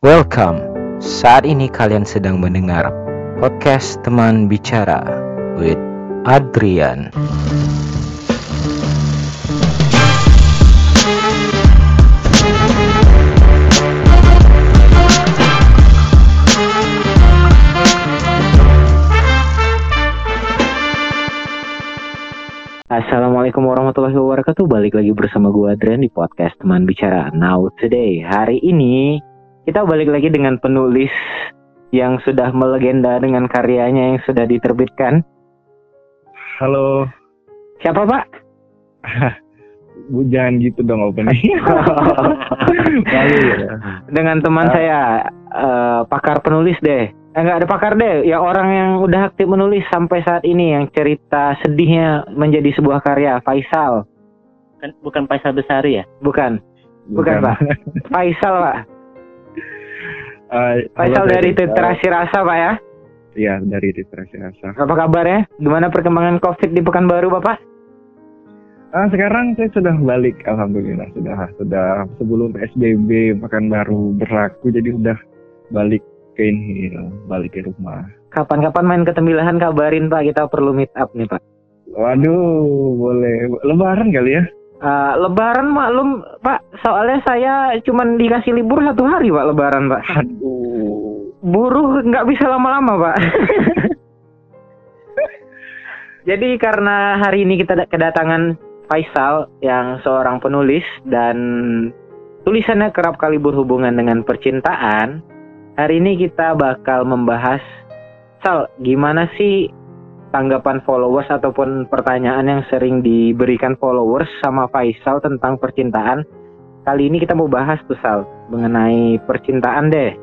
Welcome. Saat ini kalian sedang mendengar podcast teman bicara with Adrian. Assalamualaikum warahmatullahi wabarakatuh. Balik lagi bersama gue Adrian di podcast teman bicara. Now today, hari ini kita balik lagi dengan penulis yang sudah melegenda dengan karyanya yang sudah diterbitkan. Halo. Siapa Pak? Bu jangan gitu dong opening. Ya. dengan teman Ah. saya eh, pakar penulis deh. Eh, enggak ada pakar deh, ya orang yang udah aktif menulis sampai saat ini yang cerita sedihnya menjadi sebuah karya, Faisal. Kan bukan Faisal Besari ya? Bukan, bukan, Pak. Faisal Pak. Eh, Faisal halo, dari eh, Literasi Rasa Pak ya. Iya dari literasi rasa. Apa kabarnya? Gimana perkembangan COVID di Pekanbaru Bapak? Ah sekarang saya sudah balik, alhamdulillah sudah sudah sebelum PSBB makan baru berlaku jadi udah balik ke ini, balik ke rumah. Kapan-kapan main ke Tembilahan kabarin Pak, kita perlu meet up nih Pak. Waduh, boleh. Lebaran kali ya? Eh, lebaran maklum Pak, soalnya saya cuman dikasih libur satu hari Pak Lebaran Pak. Aduh. Buruh nggak bisa lama-lama Pak. Jadi karena hari ini kita kedatangan Faisal yang seorang penulis dan tulisannya kerap kali berhubungan dengan percintaan, hari ini kita bakal membahas Sal, gimana sih tanggapan followers ataupun pertanyaan yang sering diberikan followers sama Faisal tentang percintaan. Kali ini kita mau bahas tuh Sal mengenai percintaan deh.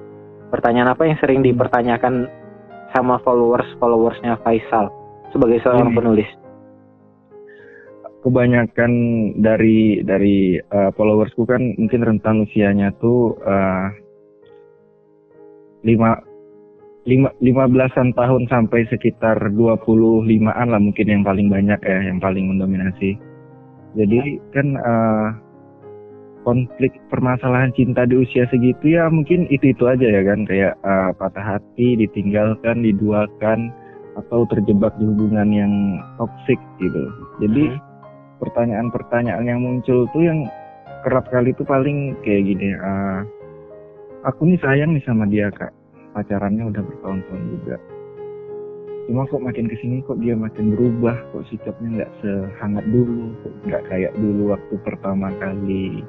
Pertanyaan apa yang sering dipertanyakan sama followers followersnya Faisal sebagai seorang Ini. penulis? Kebanyakan dari dari eh, followersku kan mungkin rentang usianya tuh eh, lima lima lima belasan tahun sampai sekitar 25-an lah mungkin yang paling banyak ya yang paling mendominasi. Jadi kan eh, konflik permasalahan cinta di usia segitu ya mungkin itu itu aja ya kan kayak eh, patah hati, ditinggalkan, diduakan atau terjebak di hubungan yang toksik gitu. Jadi Mhm. pertanyaan-pertanyaan yang muncul tuh yang kerap kali tuh paling kayak gini. eh, aku nih sayang nih sama dia kak pacarannya udah bertahun-tahun juga. Cuma kok makin ke sini kok dia makin berubah kok sikapnya nggak sehangat dulu kok nggak kayak dulu waktu pertama kali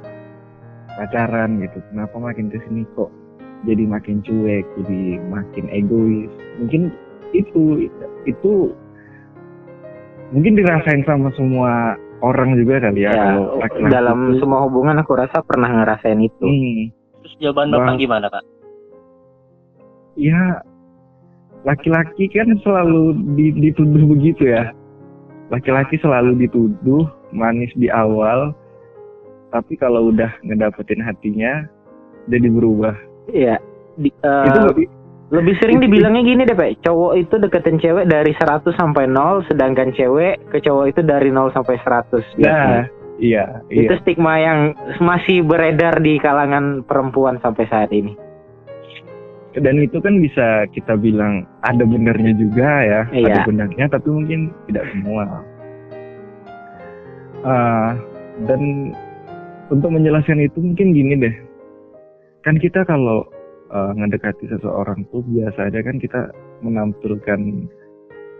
pacaran gitu. Kenapa makin ke sini kok jadi makin cuek jadi makin egois? Mungkin itu itu mungkin dirasain sama semua orang juga kali ya, Ya, kalau dalam tuh, semua hubungan aku rasa pernah ngerasain itu. hmm, Terus jawaban Bapak gimana, Pak? Ya laki-laki kan selalu di- dituduh begitu ya laki-laki selalu dituduh manis di awal tapi kalau udah ngedapetin hatinya jadi berubah Iya. Di- eh, itu lebih lebih sering itu- dibilangnya gini deh, Pak. Cowok itu deketin cewek dari 100 sampai 0, sedangkan cewek ke cowok itu dari 0 sampai 100. nah iya Itu iya stigma yang masih beredar di kalangan perempuan sampai saat ini. Dan itu kan bisa kita bilang ada benernya juga ya Iya. ada benernya tapi mungkin tidak semua Ah, dan untuk menjelaskan itu mungkin gini deh kan kita kalau eh, ngedekati seseorang tuh biasanya kan kita menampilkan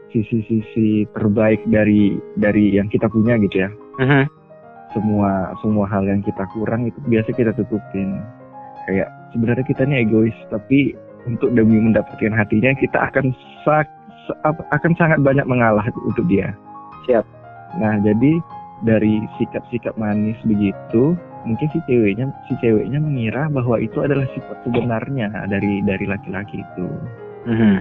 sisi-sisi terbaik dari dari yang kita punya gitu ya Mhm. semua semua hal yang kita kurang itu biasa kita tutupin kayak sebenarnya kita ini egois tapi untuk demi mendapatkan hatinya kita akan sa- akan sangat banyak mengalah untuk dia. Siap. nah jadi dari sikap-sikap manis begitu mungkin si ceweknya si ceweknya mengira bahwa itu adalah sifat sebenarnya dari dari laki-laki itu. Mhm.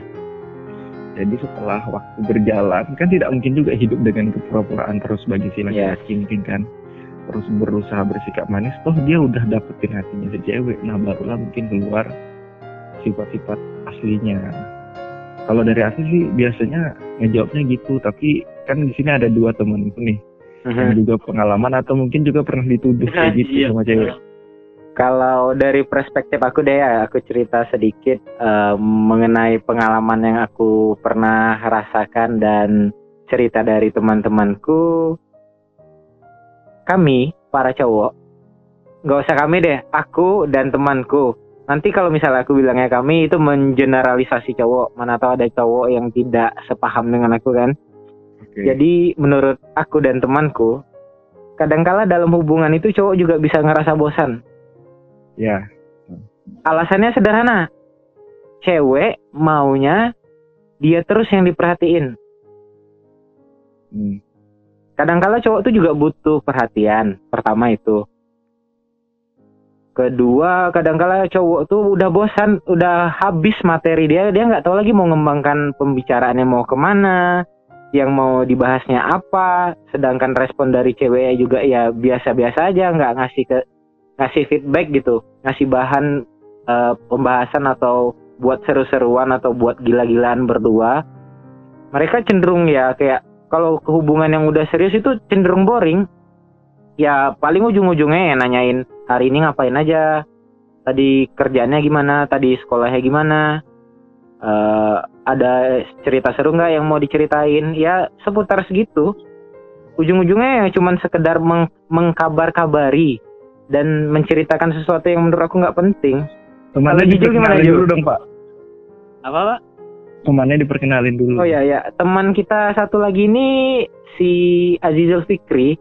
jadi setelah waktu berjalan kan tidak mungkin juga hidup dengan kepura-puraan terus bagi si laki-laki mungkin kan? Terus berusaha bersikap manis toh dia udah dapetin hatinya si cewek. Nah barulah mungkin keluar sifat-sifat aslinya kalau dari asli sih biasanya ngejawabnya gitu tapi kan di sini ada dua temenku nih Mhm. yang juga pengalaman atau mungkin juga pernah dituduh kayak gitu Iya. sama cewek Kalau dari perspektif aku deh ya, aku cerita sedikit eh, mengenai pengalaman yang aku pernah rasakan dan cerita dari teman-temanku. Kami, para cowok, nggak usah kami deh, aku dan temanku. Nanti kalau misalnya aku bilangnya kami itu mengeneralisasi cowok, mana tahu ada cowok yang tidak sepaham dengan aku kan. Oke. Jadi menurut aku dan temanku, kadangkala dalam hubungan itu cowok juga bisa ngerasa bosan. Ya. Alasannya sederhana. Cewek maunya dia terus yang diperhatiin. Hmm. Kadangkala cowok tuh juga butuh perhatian. Pertama itu. Kedua, kadangkala cowok tuh udah bosan, udah habis materi dia, dia nggak tahu lagi mau ngembangkan pembicaraannya mau ke mana, yang mau dibahasnya apa. Sedangkan respon dari ceweknya juga ya biasa-biasa aja, nggak ngasih ke ngasih feedback gitu, ngasih bahan eh, pembahasan atau buat seru-seruan atau buat gila-gilaan berdua. Mereka cenderung ya kayak kalau kehubungan yang udah serius itu cenderung boring. Ya paling ujung-ujungnya ya nanyain hari ini ngapain aja, tadi kerjaannya gimana, tadi sekolahnya gimana, Eh ada cerita seru nggak yang mau diceritain? Ya seputar segitu. Ujung-ujungnya ya cuman sekedar meng- mengkabar-kabari dan menceritakan sesuatu yang menurut aku nggak penting. Temannya Kalau Jujur gimana, dulu dong Pak. Apa pak? Temannya diperkenalin dulu. Oh ya ya, teman kita satu lagi ini si Azizul Fikri,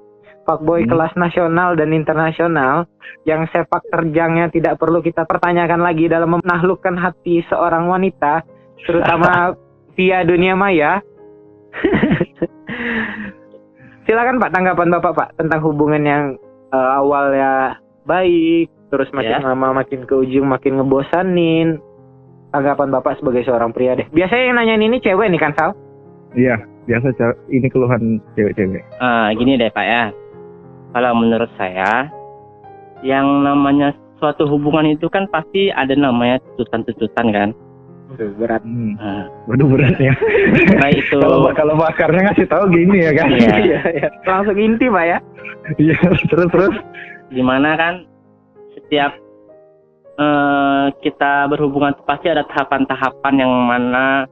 fuckboy Hmm. kelas nasional dan internasional yang sepak terjangnya tidak perlu kita pertanyakan lagi dalam menaklukkan hati seorang wanita, terutama via dunia maya. Silakan Pak tanggapan Bapak Pak tentang hubungan yang eh, awalnya baik, terus makin Ya. lama makin ke ujung makin ngebosanin. Tanggapan Bapak sebagai seorang pria deh. Biasanya yang nanyain ini cewek nih kan Sal? Iya, biasa ini keluhan cewek-cewek. Ah, gini deh pak ya. Kalau menurut saya, yang namanya suatu hubungan itu kan pasti ada namanya tututan-tututan kan. berat. Hmm. Nah, Waduh berat ya. baik itu kalau kalau bakarnya ngasih tahu gini ya kan. Iya. Iya, iya. Langsung inti Pak ya. Iya, terus terus. di mana kan setiap eh, kita berhubungan pasti ada tahapan-tahapan yang mana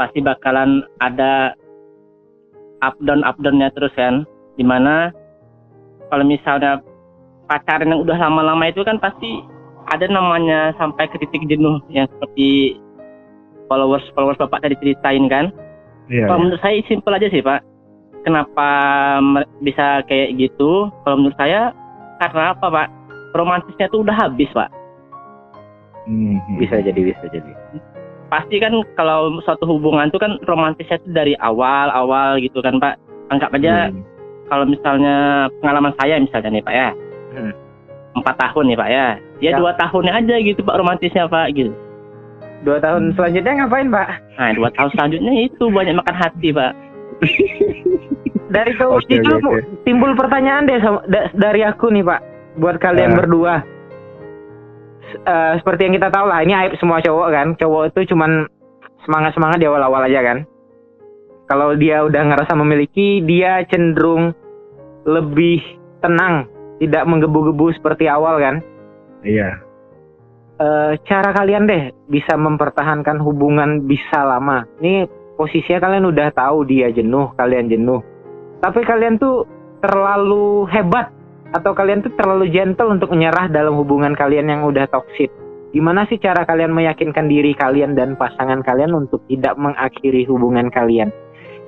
pasti bakalan ada up down up downnya terus kan di mana kalau misalnya pacaran yang udah lama-lama itu kan pasti ada namanya sampai ke titik jenuh yang seperti followers followers bapak tadi ceritain kan Iya. kalau iya. menurut saya simpel aja sih Pak. Kenapa bisa kayak gitu? Kalau menurut saya karena apa Pak? Romantisnya tuh udah habis Pak. Hmm. Bisa jadi, bisa jadi. Pasti kan kalau suatu hubungan tuh kan romantisnya tuh dari awal-awal gitu kan Pak. Anggap aja Hmm. Kalau misalnya pengalaman saya misalnya nih Pak ya. Hmm. Empat tahun nih Pak ya. Ya, Ya. dua tahunnya aja gitu Pak romantisnya Pak gitu. Dua tahun selanjutnya ngapain Pak? Nah dua tahun selanjutnya itu banyak makan hati Pak. Dari cowok Oke, itu oke. timbul pertanyaan deh sama- da- dari aku nih Pak. Buat kalian Ah. berdua. Eh, seperti yang kita tahu lah, ini aib semua cowok kan. Cowok itu cuman semangat-semangat di awal-awal aja kan. Kalau dia udah ngerasa memiliki, dia cenderung lebih tenang, tidak menggebu-gebu seperti awal kan. Iya. eh, cara kalian deh bisa mempertahankan hubungan bisa lama. Ini posisinya kalian udah tahu dia jenuh, kalian jenuh. Tapi kalian tuh terlalu hebat atau kalian tuh terlalu gentle untuk menyerah dalam hubungan kalian yang udah toxic. Gimana sih cara kalian meyakinkan diri kalian dan pasangan kalian untuk tidak mengakhiri hubungan kalian?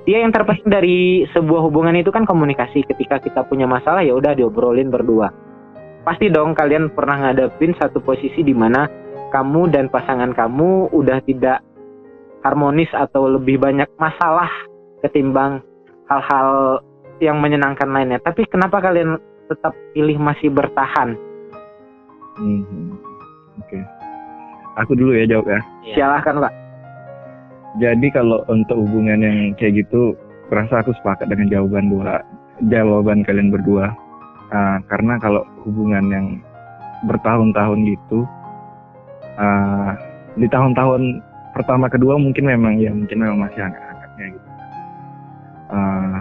Dia yang terpenting dari sebuah hubungan itu kan komunikasi. Ketika kita punya masalah ya udah diobrolin berdua pasti dong kalian pernah ngadepin satu posisi di mana kamu dan pasangan kamu udah tidak harmonis atau lebih banyak masalah ketimbang hal-hal yang menyenangkan lainnya. Tapi kenapa kalian tetap pilih masih bertahan? Hmm. Oke. Aku dulu ya jawab ya. Silahkan Pak. Jadi kalau untuk hubungan yang kayak gitu, rasa aku sepakat dengan jawaban dua jawaban kalian berdua. Ah, karena kalau hubungan yang bertahun-tahun gitu, ah, di tahun-tahun pertama kedua mungkin memang ya mungkin memang masih hangat-hangatnya gitu. Ah,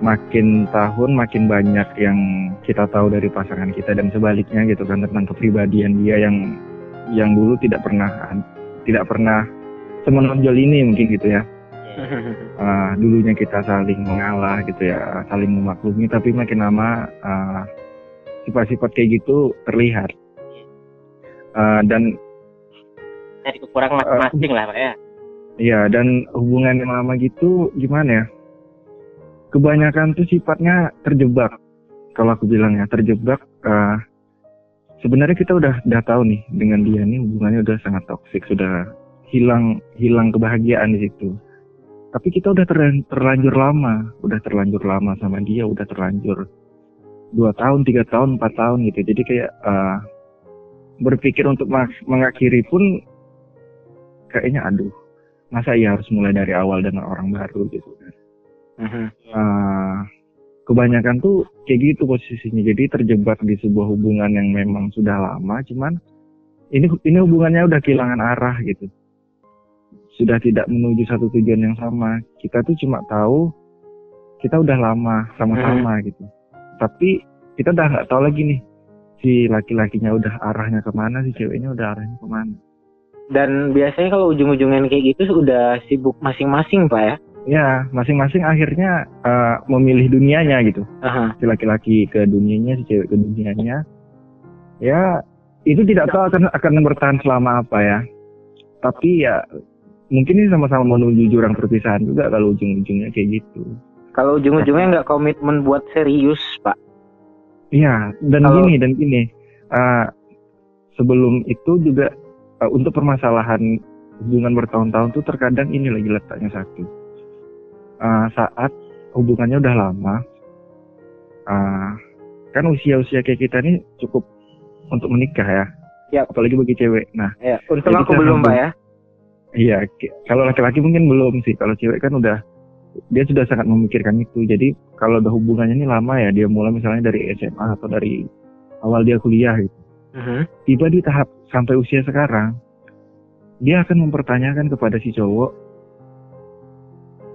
makin tahun makin banyak yang kita tahu dari pasangan kita dan sebaliknya gitu kan tentang kepribadian dia yang yang dulu tidak pernah tidak pernah semenonjol ini mungkin gitu ya. Uh, dulunya kita saling mengalah gitu ya saling memaklumi tapi makin lama uh, sifat-sifat kayak gitu terlihat. Uh, dan dari kekurangan masing-masing uh, lah pak ya. Iya dan hubungan yang lama gitu gimana ya? Kebanyakan tuh sifatnya terjebak. Kalau aku bilang ya terjebak uh, sebenarnya kita udah udah tahu nih dengan dia nih hubungannya udah sangat toksik sudah hilang hilang kebahagiaan di situ. Tapi kita udah ter, terlanjur lama udah terlanjur lama sama dia udah terlanjur dua tahun tiga tahun empat tahun gitu. Jadi kayak uh, berpikir untuk mengakhiri pun kayaknya aduh masa ya harus mulai dari awal dengan orang baru gitu kan. Uh, kebanyakan tuh kayak gitu posisinya. Jadi terjebak di sebuah hubungan yang memang sudah lama cuman ini ini hubungannya udah kehilangan arah gitu sudah tidak menuju satu tujuan yang sama. Kita tuh cuma tahu kita udah lama sama-sama hmm. gitu. Tapi kita udah nggak tahu lagi nih si laki-lakinya udah arahnya ke mana si ceweknya udah arahnya ke mana. Dan biasanya kalau ujung-ujungnya kayak gitu sudah sibuk masing-masing pak ya? Ya masing-masing akhirnya uh, memilih dunianya gitu. Uh-huh. si laki-laki ke dunianya si cewek ke dunianya. Ya itu tidak tahu akan akan bertahan selama apa ya. Tapi ya mungkin ini sama-sama menuju jurang perpisahan juga kalau ujung-ujungnya kayak gitu kalau ujung-ujungnya nggak komitmen buat serius pak iya dan kalau... gini dan gini uh, sebelum itu juga uh, untuk permasalahan hubungan bertahun-tahun tuh terkadang ini lagi letaknya satu uh, saat hubungannya udah lama, uh, kan usia-usia kayak kita ini cukup untuk menikah ya. Ya. Apalagi bagi cewek. Nah, ya. Untung aku belum, Pak ya. Iya, kalau laki-laki mungkin belum sih. Kalau cewek kan udah dia sudah sangat memikirkan itu. Jadi kalau udah hubungannya ini lama ya, dia mulai misalnya dari SMA atau dari awal dia kuliah gitu. Uh-huh. Tiba di tahap sampai usia sekarang, dia akan mempertanyakan kepada si cowok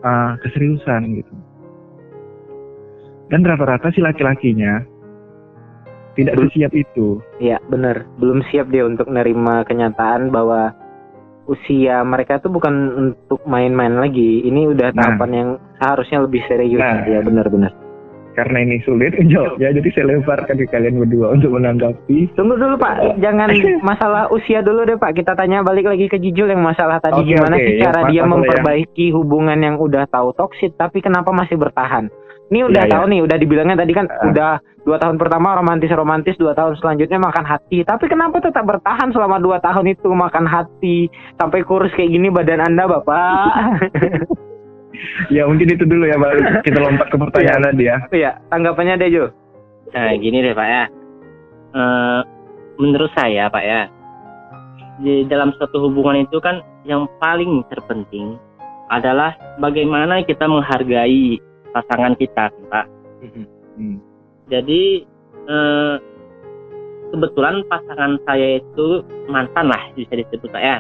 uh, keseriusan gitu. Dan rata-rata si laki-lakinya tidak belum, siap itu. Iya, benar. Belum siap dia untuk menerima kenyataan bahwa usia mereka itu bukan untuk main-main lagi. Ini udah nah. tahapan nah, yang seharusnya lebih serius. Nah, ya benar-benar karena ini sulit ya jadi saya lemparkan ke kalian berdua untuk menanggapi tunggu dulu pak jangan masalah usia dulu deh pak kita tanya balik lagi ke Jijul yang masalah tadi okay, gimana okay. sih cara ya, dia memperbaiki ya. hubungan yang udah tahu toksik tapi kenapa masih bertahan ini udah ya, tahu ya. nih udah dibilangnya tadi kan uh. udah dua tahun pertama romantis romantis dua tahun selanjutnya makan hati tapi kenapa tetap bertahan selama dua tahun itu makan hati sampai kurus kayak gini badan anda bapak ya mungkin itu dulu ya baru kita lompat ke pertanyaan iya. tadi ya. Iya, tanggapannya deh Jo. Nah gini deh Pak ya. Uh, menurut saya Pak ya, di dalam suatu hubungan itu kan yang paling terpenting adalah bagaimana kita menghargai pasangan kita, Pak. Hmm. Jadi uh, kebetulan pasangan saya itu mantan lah bisa disebut Pak ya.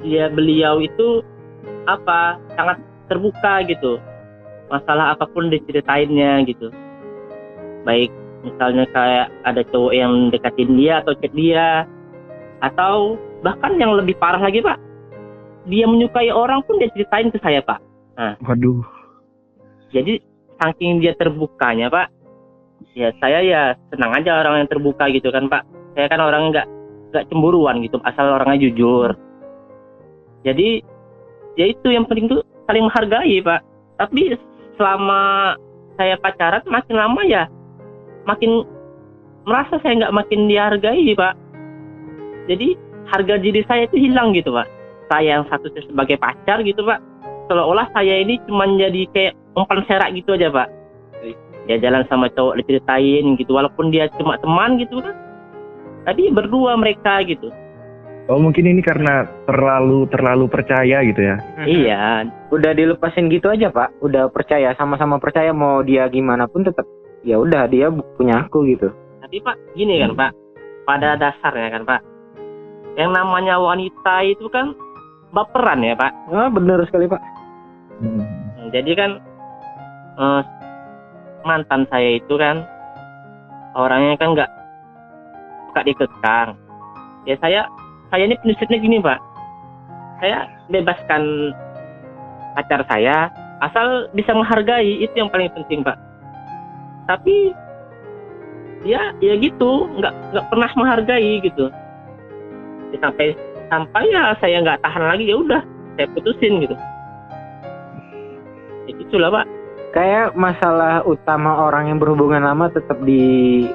Dia beliau itu apa sangat terbuka gitu masalah apa pun diceritainnya gitu baik misalnya kayak ada cowok yang deketin dia atau chat dia atau bahkan yang lebih parah lagi pak dia menyukai orang pun dia ceritain ke saya pak nah waduh jadi saking dia terbukanya pak ya saya ya senang aja orang yang terbuka gitu kan pak. Saya kan orang nggak nggak cemburuan gitu asal orangnya jujur. Jadi ya itu yang penting tuh saling menghargai pak. Tapi selama saya pacaran makin lama ya makin merasa saya nggak makin dihargai pak. Jadi harga diri saya itu hilang gitu pak. Saya yang satu sebagai pacar gitu pak seolah-olah saya ini cuma jadi kayak umpan serak gitu aja pak dia jalan sama cowok diceritain gitu walaupun dia cuma teman gitu kan tapi berdua mereka gitu Oh mungkin ini karena terlalu terlalu percaya gitu ya? Iya, udah dilepasin gitu aja pak. Udah percaya sama-sama percaya mau dia gimana pun tetap ya udah dia punya aku gitu. Tapi pak gini kan pak, pada dasarnya kan pak, yang namanya wanita itu kan baperan ya pak. Ah benar sekali pak. Hmm. Jadi kan eh, mantan saya itu kan orangnya kan nggak suka dikekang. Ya saya saya ini prinsipnya gini pak. Saya bebaskan pacar saya asal bisa menghargai itu yang paling penting pak. Tapi dia ya gitu nggak nggak pernah menghargai gitu. Ya, sampai sampai ya saya nggak tahan lagi ya udah saya putusin gitu ya gitulah pak kayak masalah utama orang yang berhubungan lama tetap di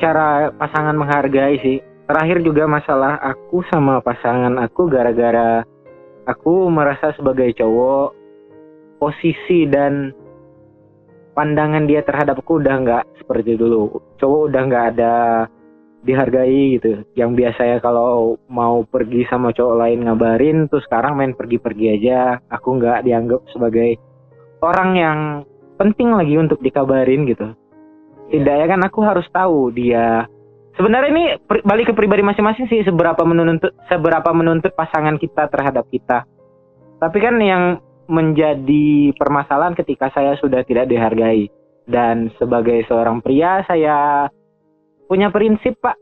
cara pasangan menghargai sih. Terakhir juga masalah aku sama pasangan aku gara-gara aku merasa sebagai cowok posisi dan pandangan dia terhadap aku udah nggak seperti dulu. Cowok udah nggak ada dihargai gitu. Yang biasanya kalau mau pergi sama cowok lain ngabarin, tuh sekarang main pergi-pergi aja. Aku nggak dianggap sebagai orang yang penting lagi untuk dikabarin gitu. Tidaknya kan aku harus tahu dia. Sebenarnya ini balik ke pribadi masing-masing sih seberapa menuntut seberapa menuntut pasangan kita terhadap kita. Tapi kan yang menjadi permasalahan ketika saya sudah tidak dihargai dan sebagai seorang pria saya punya prinsip pak.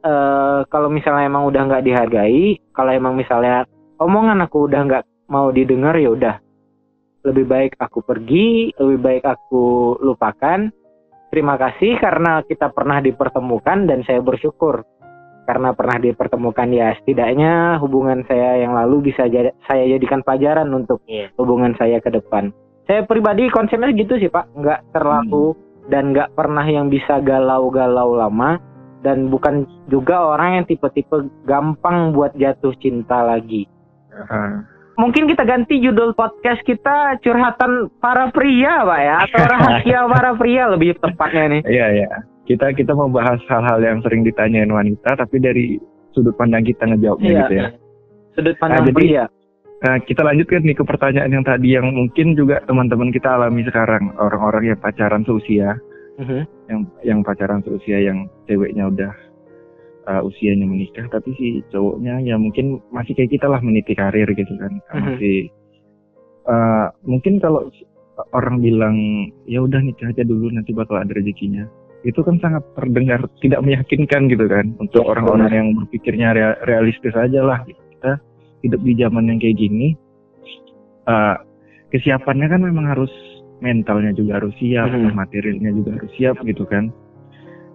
Eh kalau misalnya emang udah nggak dihargai kalau emang misalnya omongan aku udah nggak mau didengar ya udah. Lebih baik aku pergi lebih baik aku lupakan. Terima kasih karena kita pernah dipertemukan dan saya bersyukur. Karena pernah dipertemukan ya setidaknya hubungan saya yang lalu bisa jadi, saya jadikan pelajaran untuk Iya. hubungan saya ke depan. Saya pribadi konsepnya gitu sih pak. Nggak terlalu dan nggak pernah yang bisa galau-galau lama dan bukan juga orang yang tipe-tipe gampang buat jatuh cinta lagi. Ah, Mungkin kita ganti judul podcast kita curhatan para pria, Pak ya, atau rahasia para pria lebih tepatnya nih. Iya iya. Kita kita mau bahas hal-hal yang sering ditanyain wanita, tapi dari sudut pandang kita ngejawabnya gitu ya. Sudut pandang Nah, jadi- pria. Nah, kita lanjutkan nih ke pertanyaan yang tadi yang mungkin juga teman-teman kita alami sekarang orang-orang yang pacaran seusia, Mhm. yang yang pacaran seusia yang ceweknya udah uh, usianya menikah, tapi si cowoknya ya mungkin masih kayak kita lah meniti karir gitu kan, Mhm. masih uh, mungkin kalau orang bilang ya udah nikah aja dulu nanti bakal ada rezekinya, itu kan sangat terdengar tidak meyakinkan gitu kan untuk Ya, orang-orang yang berpikirnya rea- realistis aja lah kita hidup di zaman yang kayak gini uh, kesiapannya kan memang harus mentalnya juga harus siap Mhm. materialnya juga harus siap gitu kan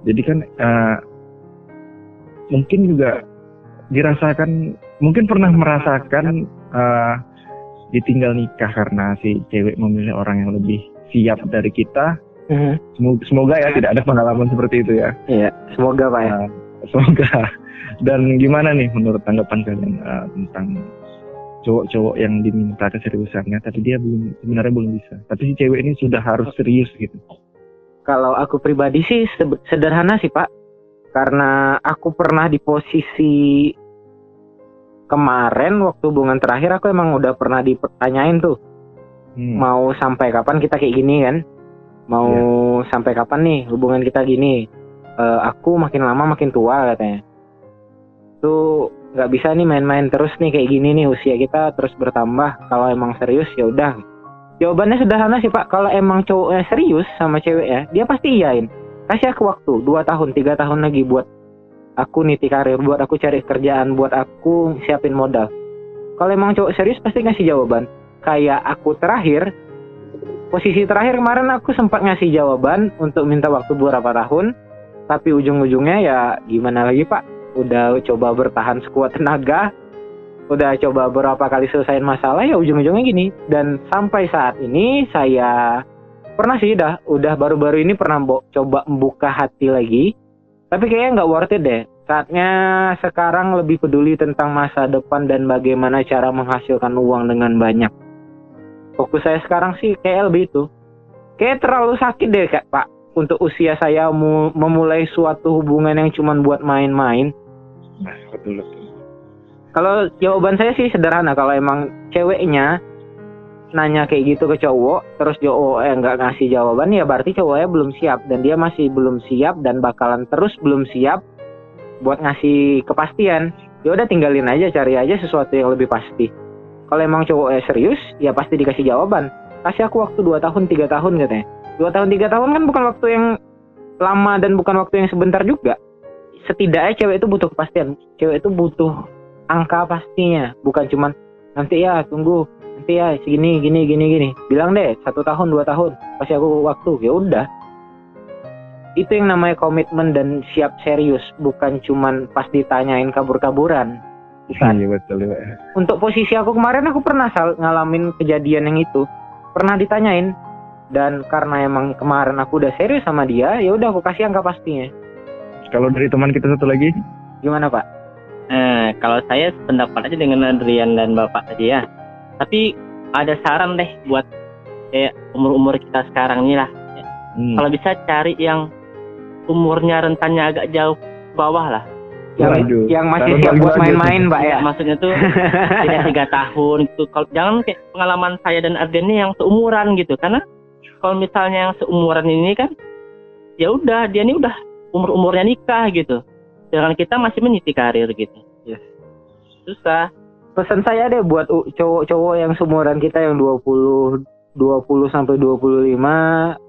jadi kan uh, mungkin juga dirasakan mungkin pernah merasakan uh, ditinggal nikah karena si cewek memilih orang yang lebih siap dari kita Mhm. semoga, semoga ya tidak ada pengalaman seperti itu ya Iya, semoga Pak ya. Uh, semoga dan gimana nih menurut tanggapan kalian uh, tentang cowok-cowok yang diminta keseriusannya tapi dia belum sebenarnya belum bisa. Tapi si cewek ini sudah harus serius gitu. Kalau aku pribadi sih se- sederhana sih Pak. Karena aku pernah di posisi kemarin waktu hubungan terakhir aku emang udah pernah dipertanyain tuh. Hmm. mau sampai kapan kita kayak gini kan? Mau sampai kapan nih hubungan kita gini? Eh, aku makin lama makin tua katanya. Tuh nggak bisa nih main-main terus nih kayak gini nih usia kita terus bertambah. Kalau emang serius ya udah. Jawabannya sederhana sih pak. Kalau emang cowoknya serius sama cewek ya dia pasti iyain. Kasih aku waktu dua tahun tiga tahun lagi buat aku niti karir buat aku cari kerjaan buat aku siapin modal. Kalau emang cowok serius pasti ngasih jawaban. Kayak aku terakhir posisi terakhir kemarin aku sempat ngasih jawaban untuk minta waktu beberapa tahun. Tapi ujung-ujungnya ya gimana lagi pak udah coba bertahan sekuat tenaga udah coba beberapa kali selesaiin masalah ya ujung-ujungnya gini. Dan sampai saat ini saya pernah sih dah udah baru-baru ini pernah bo- coba membuka hati lagi. Tapi kayaknya nggak worth it deh. Saatnya sekarang lebih peduli tentang masa depan dan bagaimana cara menghasilkan uang dengan banyak. Fokus saya sekarang sih kayak lebih itu. Kayak terlalu sakit deh kak pak. Untuk usia saya mu- memulai suatu hubungan yang cuman buat main-main nah betul kalau jawaban saya sih sederhana. Kalau emang ceweknya nanya kayak gitu ke cowok terus cowok eh nggak ngasih jawaban ya berarti cowoknya belum siap. Dan dia masih belum siap dan bakalan terus belum siap buat ngasih kepastian. Ya udah tinggalin aja cari aja sesuatu yang lebih pasti. Kalau emang cowoknya serius ya pasti dikasih jawaban. Kasih aku waktu dua tahun tiga tahun katanya. Dua tahun tiga tahun kan bukan waktu yang lama dan bukan waktu yang sebentar juga setidaknya cewek itu butuh kepastian. Cewek itu butuh angka pastinya. Bukan cuman nanti ya tunggu. Nanti ya segini gini gini gini. Bilang deh satu tahun dua tahun. Kasih aku waktu. Ya udah. Itu yang namanya komitmen dan siap serius. Bukan cuman pas ditanyain kabur-kaburan. Bukan. Iya betul ya. untuk posisi aku kemarin aku pernah sal- ngalamin kejadian yang itu. Pernah ditanyain. Dan karena emang kemarin aku udah serius sama dia ya udah aku kasih angka pastinya Kalau dari teman kita satu lagi, gimana pak Eh, kalau saya pendapat aja dengan Adrian dan Bapak tadi ya. Tapi ada saran deh buat kayak umur-umur kita sekarang nih lah. hmm, Kalau bisa cari yang umurnya rentannya agak jauh bawah lah. yang, Waduh. yang masih siap buat main-main pak ya Maksudnya tuh tidak tiga tahun gitu. Kalau jangan kayak pengalaman saya dan Adrian ini yang seumuran gitu. Karena kalau misalnya yang seumuran ini kan, ya udah dia ini udah umur-umurnya nikah gitu. Sedangkan kita masih meniti karir gitu. Yes. Susah. pesan saya deh buat cowok-cowok yang seumuran kita yang 20 20 sampai 25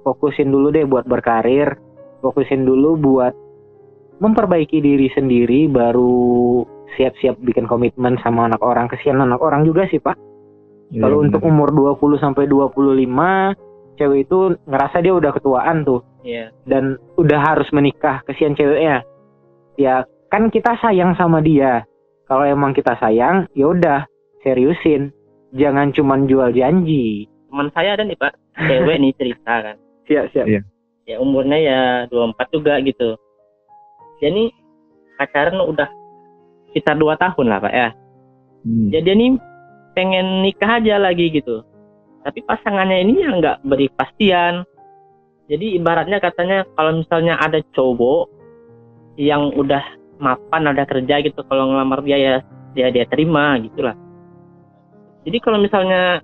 fokusin dulu deh buat berkarir fokusin dulu buat memperbaiki diri sendiri baru siap-siap bikin komitmen sama anak orang kesian anak orang juga sih pak iya, kalau untuk umur 20 sampai 25 cewek itu ngerasa dia udah ketuaan tuh Iya. dan udah harus menikah kesian ceweknya ya kan kita sayang sama dia kalau emang kita sayang ya udah seriusin jangan cuman jual janji Teman saya ada nih Pak, cewek nih cerita kan. siap siap Iya. Ya umurnya ya 24 juga gitu. Dia nih pacaran udah sekitar 2 tahun lah Pak ya. Hmm. Jadi dia nih pengen nikah aja lagi gitu. Tapi pasangannya ini yang nggak beri kepastian. Jadi ibaratnya katanya kalau misalnya ada cowok yang udah mapan ada kerja gitu kalau ngelamar dia ya dia dia terima gitulah. Jadi kalau misalnya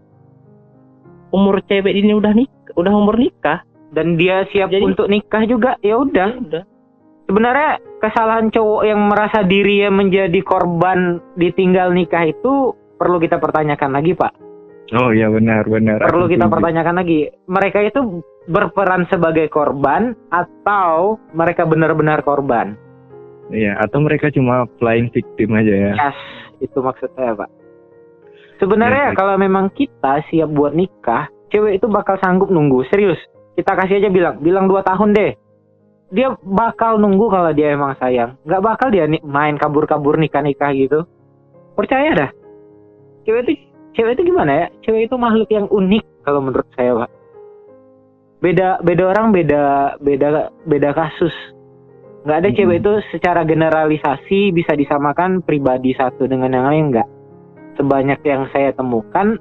umur cewek ini udah nik udah umur nikah, dan dia siap Jadi- untuk nikah juga ya udah ya udah. sebenarnya kesalahan cowok yang merasa dirinya menjadi korban ditinggal nikah itu perlu kita pertanyakan lagi pak Oh iya benar benar. perlu kita pertanyakan lagi mereka itu berperan sebagai korban atau mereka benar-benar korban Iya atau mereka cuma playing victim aja ya. Yes, itu maksud saya, Pak. Sebenarnya Ya, kalau memang kita siap buat nikah, cewek itu bakal sanggup nunggu. Serius. Kita kasih aja bilang, bilang dua tahun deh. Dia bakal nunggu kalau dia emang sayang. Nggak bakal dia main kabur-kabur nikah-nikah gitu. Percaya dah. Cewek itu cewek itu gimana ya? Cewek itu makhluk yang unik kalau menurut saya, Pak. Beda beda orang beda beda beda kasus. Nggak ada Mhm. cewek itu secara generalisasi bisa disamakan pribadi satu dengan yang lain nggak. Sebanyak yang saya temukan,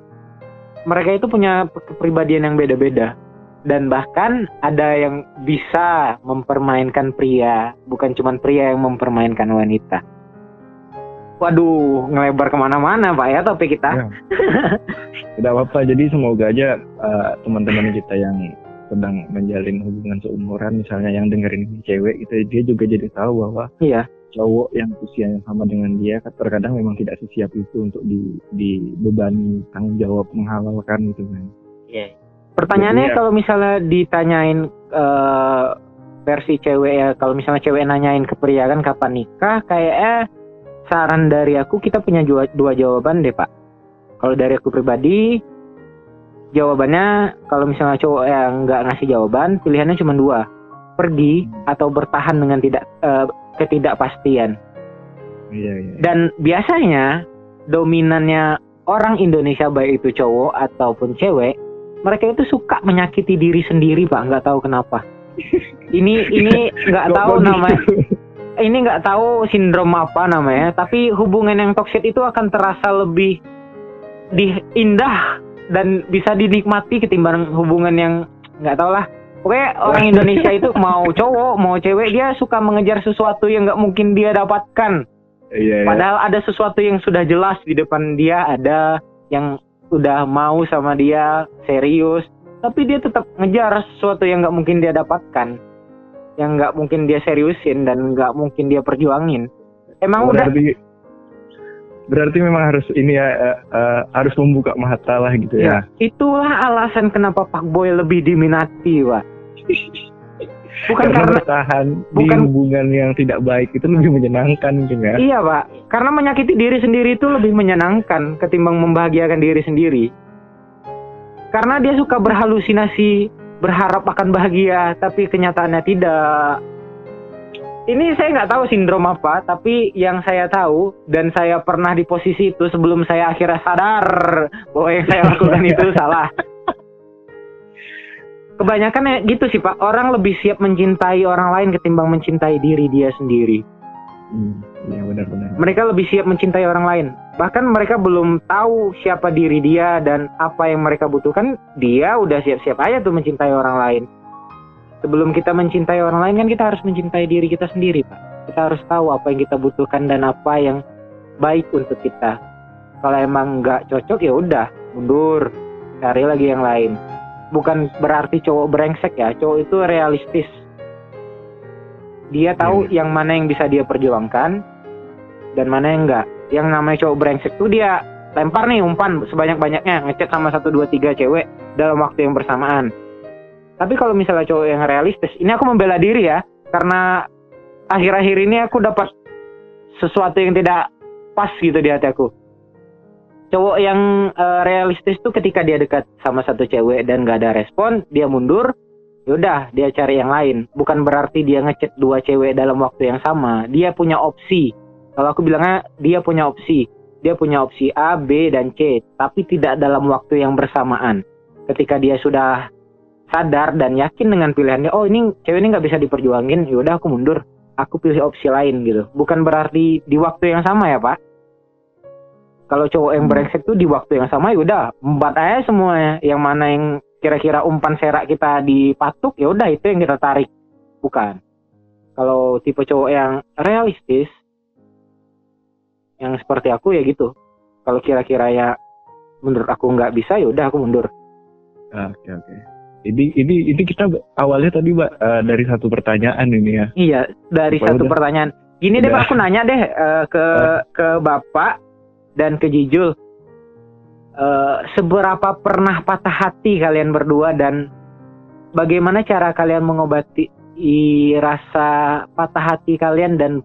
mereka itu punya kepribadian yang beda-beda. Dan bahkan ada yang bisa mempermainkan pria, bukan cuma pria yang mempermainkan wanita. Waduh, ngelebar ke mana-mana Pak ya topik kita. Ya. Tidak apa-apa. Jadi semoga aja uh, teman-teman kita yang sedang menjalin hubungan seumuran, misalnya yang dengerin ini cewek, gitu, dia juga jadi tahu bahwa Iya. cowok yang usianya sama dengan dia terkadang memang tidak sesiap itu untuk di dibebani tanggung jawab menghalalkan gitu kan. Iya. Pertanyaannya Jadi ya- kalau misalnya ditanyain eh, versi cewek ya, kalau misalnya cewek nanyain ke pria kan kapan nikah, kayaknya saran dari aku kita punya dua, dua jawaban deh pak. Kalau dari aku pribadi, jawabannya kalau misalnya cowok yang nggak ngasih jawaban, pilihannya cuma dua, pergi atau bertahan dengan tidak eh, ketidakpastian. Iya iya. Dan biasanya dominannya orang Indonesia baik itu cowok ataupun cewek, mereka itu suka menyakiti diri sendiri pak, nggak tahu kenapa. Ini ini nggak tahu begitu? namanya, ini nggak tahu sindrom apa namanya, tapi hubungan yang toksik itu akan terasa lebih di indah dan bisa dinikmati ketimbang hubungan yang nggak tahu lah. Pokoknya orang Indonesia itu mau cowok mau cewek dia suka mengejar sesuatu yang nggak mungkin dia dapatkan. Iya. iya. Padahal ada sesuatu yang sudah jelas di depan dia, ada yang udah mau sama dia serius, tapi dia tetap ngejar sesuatu yang nggak mungkin dia dapatkan, yang nggak mungkin dia seriusin dan nggak mungkin dia perjuangin. Emang Oh, udah berarti memang harus ini ya uh, uh, harus membuka mata lah gitu ya. ya. Itulah alasan kenapa Pak Boy lebih diminati, Pak. Bukan karena, karena bertahan bukan, di hubungan yang tidak baik itu lebih menyenangkan mungkin ya. Iya, Pak. Karena menyakiti diri sendiri itu lebih menyenangkan ketimbang membahagiakan diri sendiri. Karena dia suka berhalusinasi, berharap akan bahagia, tapi kenyataannya tidak ini saya nggak tahu sindrom apa, tapi yang saya tahu dan saya pernah di posisi itu sebelum saya akhirnya sadar bahwa yang saya lakukan itu salah. Kebanyakan ya gitu sih Pak, orang lebih siap mencintai orang lain ketimbang mencintai diri dia sendiri. Hmm, ya benar-benar. Mereka lebih siap mencintai orang lain. Bahkan mereka belum tahu siapa diri dia dan apa yang mereka butuhkan, dia udah siap-siap aja tuh mencintai orang lain sebelum kita mencintai orang lain kan kita harus mencintai diri kita sendiri pak. Kita harus tahu apa yang kita butuhkan dan apa yang baik untuk kita. Kalau emang nggak cocok ya udah mundur. Cari lagi yang lain. Bukan berarti cowok brengsek ya cowok itu realistis. Dia tahu hmm. yang mana yang bisa dia perjuangkan dan mana yang enggak yang namanya cowok brengsek tuh dia lempar nih umpan sebanyak-banyaknya ngechat sama satu dua tiga cewek dalam waktu yang bersamaan tapi kalau misalnya cowok yang realistis, ini aku membela diri ya, karena akhir-akhir ini aku dapat sesuatu yang tidak pas gitu di hati aku. Cowok yang uh, realistis tuh ketika dia dekat sama satu cewek dan gak ada respon, dia mundur, yaudah dia cari yang lain. Bukan berarti dia ngechat dua cewek dalam waktu yang sama. Dia punya opsi. Kalau aku bilangnya dia punya opsi. Dia punya opsi A, B, dan C, tapi tidak dalam waktu yang bersamaan. Ketika dia sudah sadar dan yakin dengan pilihannya oh ini cewek ini nggak bisa diperjuangin yaudah aku mundur. Aku pilih opsi lain gitu. Bukan berarti di waktu yang sama ya pak. Kalau cowok yang hmm. brengsek tuh di waktu yang sama yaudah empat aja semuanya yang mana yang kira-kira umpan serak kita dipatuk ya udah itu yang kita tarik. Bukan. Kalau tipe cowok yang realistis yang seperti aku ya gitu. Kalau kira-kira ya menurut aku nggak bisa ya udah aku mundur. Oke okay, oke. okay. Ini ini ini kita awalnya tadi mbak uh, dari satu pertanyaan ini ya. Iya dari Apa satu udah? pertanyaan. Gini deh pak aku nanya deh uh, ke uh. ke bapak dan ke Jijul. Uh, seberapa pernah patah hati kalian berdua dan bagaimana cara kalian mengobati rasa patah hati kalian dan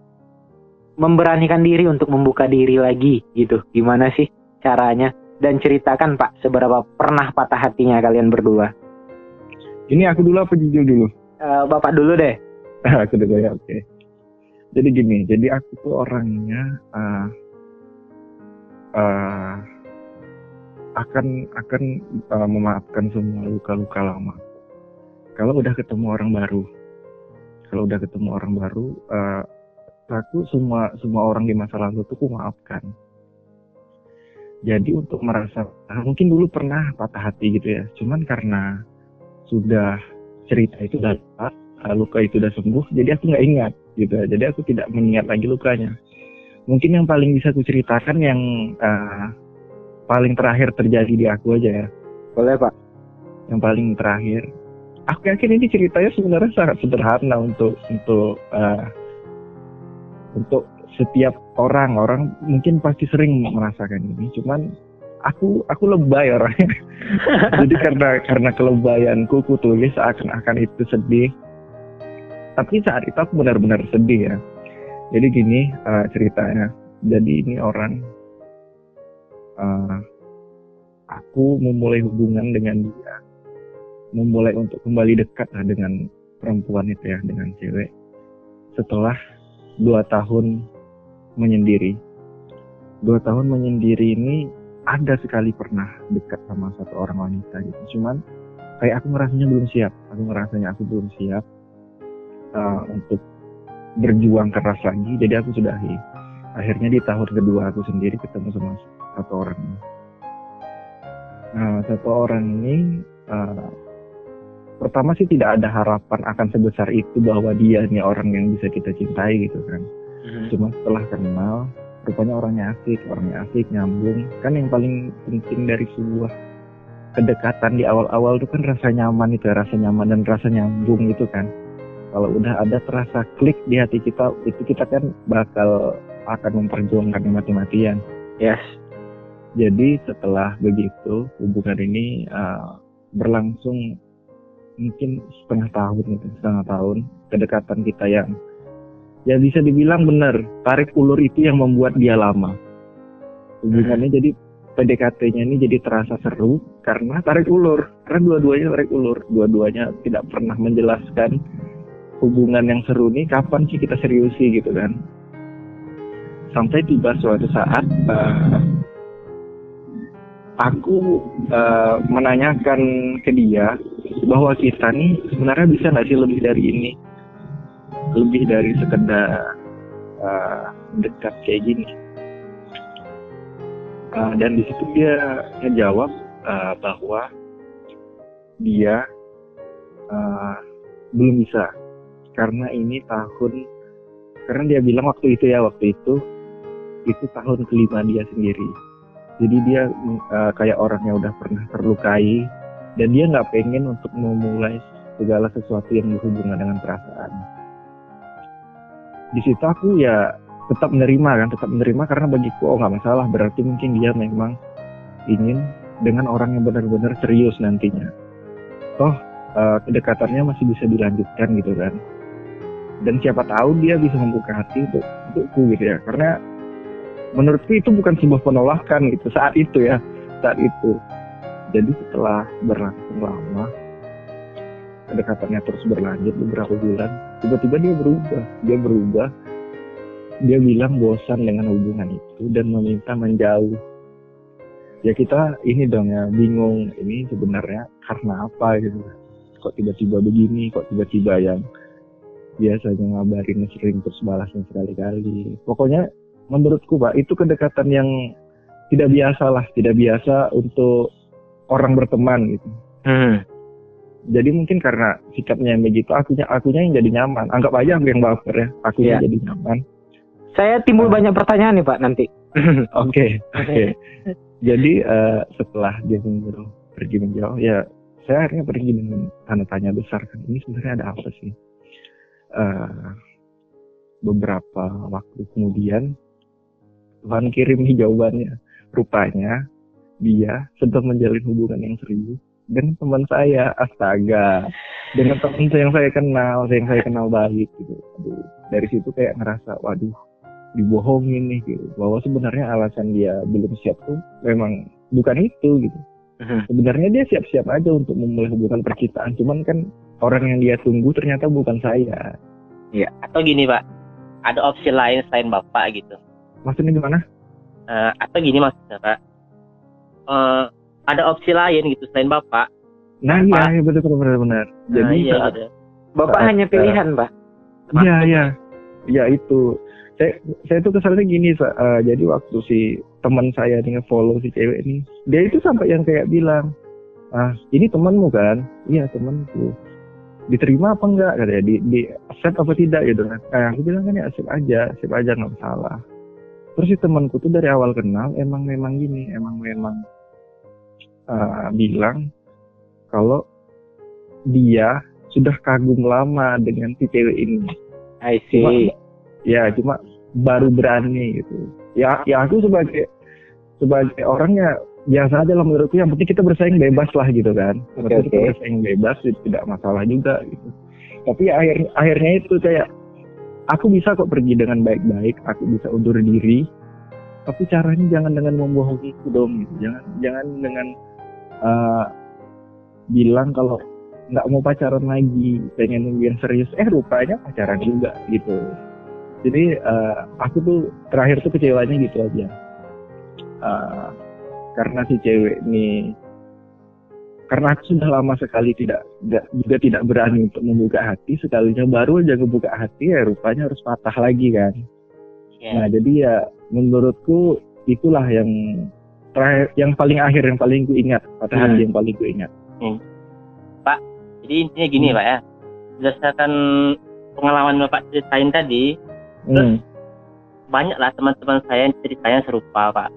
memberanikan diri untuk membuka diri lagi gitu. Gimana sih caranya? Dan ceritakan Pak seberapa pernah patah hatinya kalian berdua. Ini aku dulu apa jujur dulu? Uh, Bapak dulu deh. aku dulu ya, oke. Okay. Jadi gini, jadi aku tuh orangnya uh, uh, akan akan uh, memaafkan semua luka-luka lama. Kalau udah ketemu orang baru, kalau udah ketemu orang baru, uh, aku semua semua orang di masa lalu tuh aku maafkan. Jadi untuk merasa mungkin dulu pernah patah hati gitu ya, cuman karena sudah cerita itu dapat luka itu sudah sembuh jadi aku nggak ingat gitu. Jadi aku tidak mengingat lagi lukanya. Mungkin yang paling bisa aku ceritakan yang uh, paling terakhir terjadi di aku aja ya. Boleh pak. Yang paling terakhir. Aku yakin ini ceritanya sebenarnya sangat sederhana untuk untuk uh, untuk setiap orang. Orang mungkin pasti sering merasakan ini. Cuman aku aku lebay orangnya. Jadi karena karena kelebayanku ku tulis akan-akan itu sedih. Tapi saat itu aku benar-benar sedih ya. Jadi gini uh, ceritanya. Jadi ini orang uh, aku memulai hubungan dengan dia. Memulai untuk kembali dekat lah dengan perempuan itu ya dengan cewek. Setelah dua tahun menyendiri. Dua tahun menyendiri ini ada sekali pernah dekat sama satu orang wanita gitu. Cuman kayak aku ngerasanya belum siap. Aku ngerasanya aku belum siap uh, untuk berjuang keras lagi. Jadi aku sudahi akhirnya di tahun kedua aku sendiri ketemu sama satu orang. Nah satu orang ini uh, pertama sih tidak ada harapan akan sebesar itu bahwa dia ini orang yang bisa kita cintai gitu kan. Mm-hmm. cuma setelah kenal rupanya orangnya asik orangnya asik nyambung. Kan yang paling penting dari sebuah kedekatan di awal-awal itu kan rasa nyaman itu ya, rasa nyaman dan rasa nyambung itu kan. Kalau udah ada terasa klik di hati kita itu kita kan bakal akan memperjuangkan mati-matian Yes. Jadi setelah begitu hubungan ini uh, berlangsung mungkin setengah tahun gitu, setengah tahun. Kedekatan kita yang ya bisa dibilang benar tarik ulur itu yang membuat dia lama. Hubungannya jadi PDKT-nya ini jadi terasa seru karena tarik ulur. Karena dua-duanya tarik ulur, dua-duanya tidak pernah menjelaskan hubungan yang seru nih kapan sih kita seriusi gitu kan. Sampai tiba suatu saat uh, aku uh, menanyakan ke dia bahwa kita nih sebenarnya bisa nggak sih lebih dari ini, lebih dari sekedar uh, dekat kayak gini. Uh, dan di situ dia ngejawab uh, bahwa dia uh, belum bisa. Karena ini tahun karena dia bilang waktu itu ya waktu itu itu tahun kelima dia sendiri. Jadi dia uh, kayak orangnya udah pernah terlukai. Dan dia nggak pengen untuk memulai segala sesuatu yang berhubungan dengan perasaan di situ aku ya tetap menerima kan tetap menerima karena bagiku oh nggak masalah. Berarti mungkin dia memang ingin dengan orang yang benar-benar serius nantinya. Toh uh, kedekatannya masih bisa dilanjutkan gitu kan. Dan siapa tahu dia bisa membuka hati untuk untukku gitu ya. Karena menurutku itu bukan sebuah penolakan gitu saat itu ya. Saat itu. Jadi setelah berlangsung lama kedekatannya terus berlanjut beberapa bulan tiba-tiba dia berubah dia berubah dia bilang bosan dengan hubungan itu dan meminta menjauh. Ya kita ini dong ya bingung ini sebenarnya karena apa gitu. Kok tiba-tiba begini, kok tiba-tiba yang biasanya ngabarin sering terus balasnya sekali-kali. Pokoknya menurutku Pak itu kedekatan yang tidak biasa lah, tidak biasa untuk orang berteman gitu. Hmm. Jadi mungkin karena sikapnya yang begitu, akunya akunya yang jadi nyaman. Anggap aja aku yang baper ya, akunya yeah. jadi nyaman saya timbul uh, banyak pertanyaan nih Pak nanti. Oke, oke. Jadi uh, setelah dia menjauh, pergi menjauh, ya saya akhirnya pergi dengan tanda tanya besar kan. Ini sebenarnya ada apa sih? Uh, beberapa waktu kemudian Tuhan kirim jawabannya. Rupanya dia sedang menjalin hubungan yang serius dengan teman saya, astaga, dengan teman yang saya kenal, yang saya kenal baik gitu. Aduh, dari situ kayak ngerasa, waduh, dibohongin nih gitu. Bahwa sebenarnya alasan dia belum siap tuh memang bukan itu gitu. Uh-huh. sebenarnya dia siap-siap aja untuk memulai hubungan percintaan. Cuman kan orang yang dia tunggu ternyata bukan saya. Iya. Atau gini pak. Ada opsi lain selain bapak gitu. Maksudnya gimana? Uh, atau gini maksudnya pak. Uh, ada opsi lain gitu selain bapak. Nah iya, iya betul betul benar benar. Nah, jadi iya, saat, gitu. bapak saat, hanya pilihan uh, pak? Iya iya. Iya itu. Saya saya tuh kesannya gini uh, jadi waktu si teman saya nih follow si cewek ini dia itu sampai yang kayak bilang ah ini temanmu kan? Iya temanku. Diterima apa enggak? katanya. Di di accept apa tidak? gitu kan. Nah, aku bilang kan ya accept aja accept aja nggak masalah. Terus si temanku tuh dari awal kenal emang memang gini emang memang uh, bilang kalau dia sudah kagum lama dengan si cewek ini. I see. Cuma, ya cuma baru berani gitu. Ya ya aku sebagai sebagai orangnya biasa aja lah menurutku. Yang penting kita bersaing bebas lah gitu kan. Okay, okay. kita bersaing bebas tidak masalah juga gitu. Tapi akhir akhirnya itu kayak aku bisa kok pergi dengan baik-baik aku bisa undur diri. Tapi caranya jangan dengan membohongiku dong. Gitu jangan jangan dengan uh, bilang kalau nggak mau pacaran lagi pengen yang serius. Eh rupanya pacaran juga gitu. Jadi uh, aku tuh terakhir tuh kecewanya gitu aja. Uh, karena si cewek ini karena aku sudah lama sekali tidak, tidak juga tidak berani untuk membuka hati sekalinya baru aja membuka hati ya rupanya harus patah lagi kan. Yeah. nah jadi ya menurutku itulah yang terakhir yang paling akhir yang paling ku ingat patah hmm. hati yang paling ku ingat hmm. pak jadi intinya gini hmm. pak ya berdasarkan pengalaman bapak ceritain tadi Terus hmm. banyak lah teman-teman saya yang ceritanya serupa pak.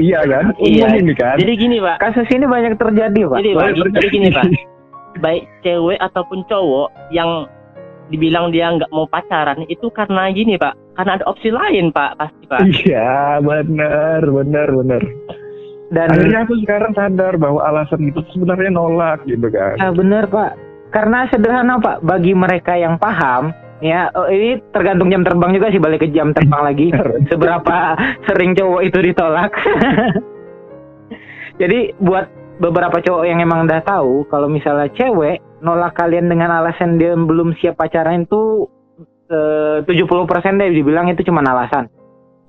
iya kan? iya. Ini kan? Jadi gini pak. Kasus ini banyak terjadi pak. Jadi, pak, jadi gini pak. Baik cewek ataupun cowok yang dibilang dia nggak mau pacaran itu karena gini pak. karena ada opsi lain pak pasti pak Iya, benar, benar, benar. Dan Akhirnya aku sekarang sadar bahwa alasan itu sebenarnya nolak gitu kan. Ya bener pak, karena sederhana pak bagi mereka yang paham ya oh, ini tergantung jam terbang juga sih balik ke jam terbang lagi seberapa sering cowok itu ditolak. Jadi buat beberapa cowok yang emang udah tahu kalau misalnya cewek nolak kalian dengan alasan dia belum siap pacaran itu eh, 70% deh dibilang itu cuma alasan.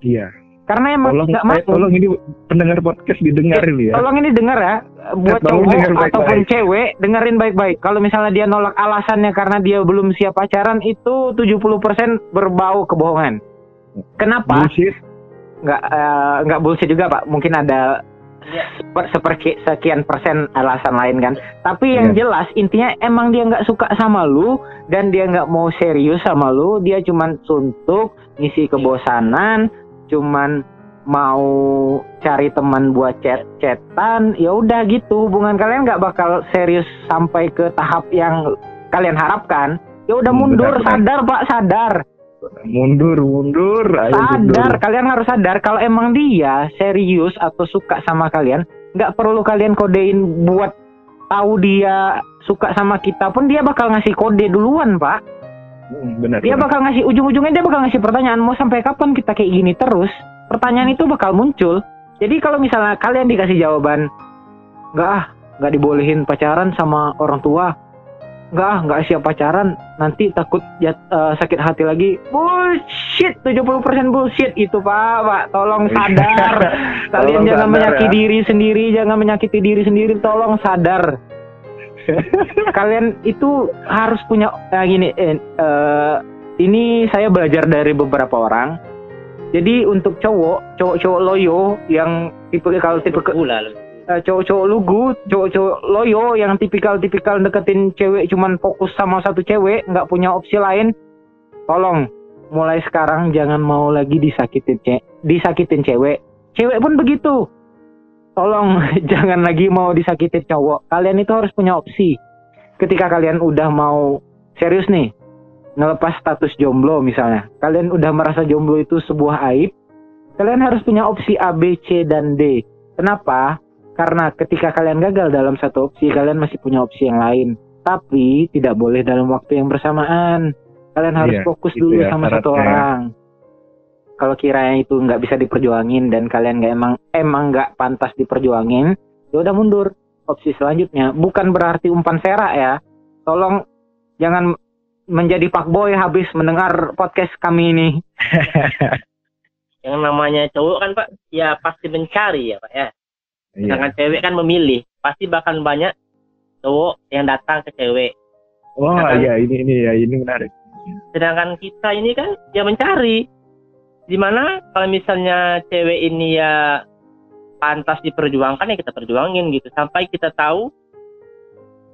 Iya. Karena emang Tolong, nggak eh, mau. tolong ini pendengar podcast didengar ini ya. Tolong ini denger ya, buat Tolong cowok denger baik-baik. ataupun cewek dengerin baik-baik. Kalau misalnya dia nolak alasannya karena dia belum siap pacaran itu 70% berbau kebohongan. Kenapa? Bullshit. Nggak eh, nggak bullshit juga pak. Mungkin ada seper- seperki sekian persen alasan lain kan. Tapi yang Iya. jelas intinya emang dia nggak suka sama lu dan dia nggak mau serius sama lu. Dia cuman suntuk, ngisi kebosanan, cuman mau cari teman buat chat-chatan, ya udah gitu. Hubungan kalian nggak bakal serius sampai ke tahap yang kalian harapkan. Ya udah Hmm, mundur, benar, benar. sadar pak, sadar. Mundur, mundur. Ayo Sadar, mundur. kalian harus sadar kalau emang dia serius atau suka sama kalian, nggak perlu kalian kodein buat tahu dia suka sama kita pun dia bakal ngasih kode duluan, Pak. Hmm, benar. Dia benar. bakal ngasih ujung-ujungnya dia bakal ngasih pertanyaan, mau sampai kapan kita kayak gini terus? Pertanyaan itu bakal muncul. Jadi kalau misalnya kalian dikasih jawaban, nggak ah, nggak dibolehin pacaran sama orang tua, nggak ah, nggak siap pacaran, nanti takut jat- eh, sakit hati lagi. Bullshit, 70% bullshit itu pak, pak. Tolong sadar. Kalian Tolong jangan sadar, menyakiti ya. diri sendiri, jangan menyakiti diri sendiri. Tolong sadar. Kalian itu harus punya nah gini. eh, eh, ini saya belajar dari beberapa orang. Jadi untuk cowok, cowok-cowok loyo yang tipe kalau tipe eh, cowok-cowok lugu, cowok-cowok loyo yang tipikal-tipikal deketin cewek cuman fokus sama satu cewek, nggak punya opsi lain. Tolong mulai sekarang jangan mau lagi disakitin ce disakitin cewek. Cewek pun begitu. Tolong jangan lagi mau disakitin cowok. Kalian itu harus punya opsi. Ketika kalian udah mau serius nih, ngelepas status jomblo misalnya. Kalian udah merasa jomblo itu sebuah aib. Kalian harus punya opsi A, B, C, dan D. Kenapa? Karena ketika kalian gagal dalam satu opsi, kalian masih punya opsi yang lain. Tapi tidak boleh dalam waktu yang bersamaan. Kalian harus Iya, fokus itu dulu ya sama satu orang. Kalau kiranya itu nggak bisa diperjuangin dan kalian nggak emang emang nggak pantas diperjuangin, ya udah mundur. Opsi selanjutnya bukan berarti umpan serak ya. Tolong jangan menjadi pak boy habis mendengar podcast kami ini. yang namanya cowok kan pak ya pasti mencari ya pak ya Iya. sedangkan cewek kan memilih pasti bahkan banyak cowok yang datang ke cewek Wah, Sedangkan- iya ini ini ya ini menarik. sedangkan kita ini kan ya mencari di mana kalau misalnya cewek ini ya pantas diperjuangkan ya kita perjuangin gitu sampai kita tahu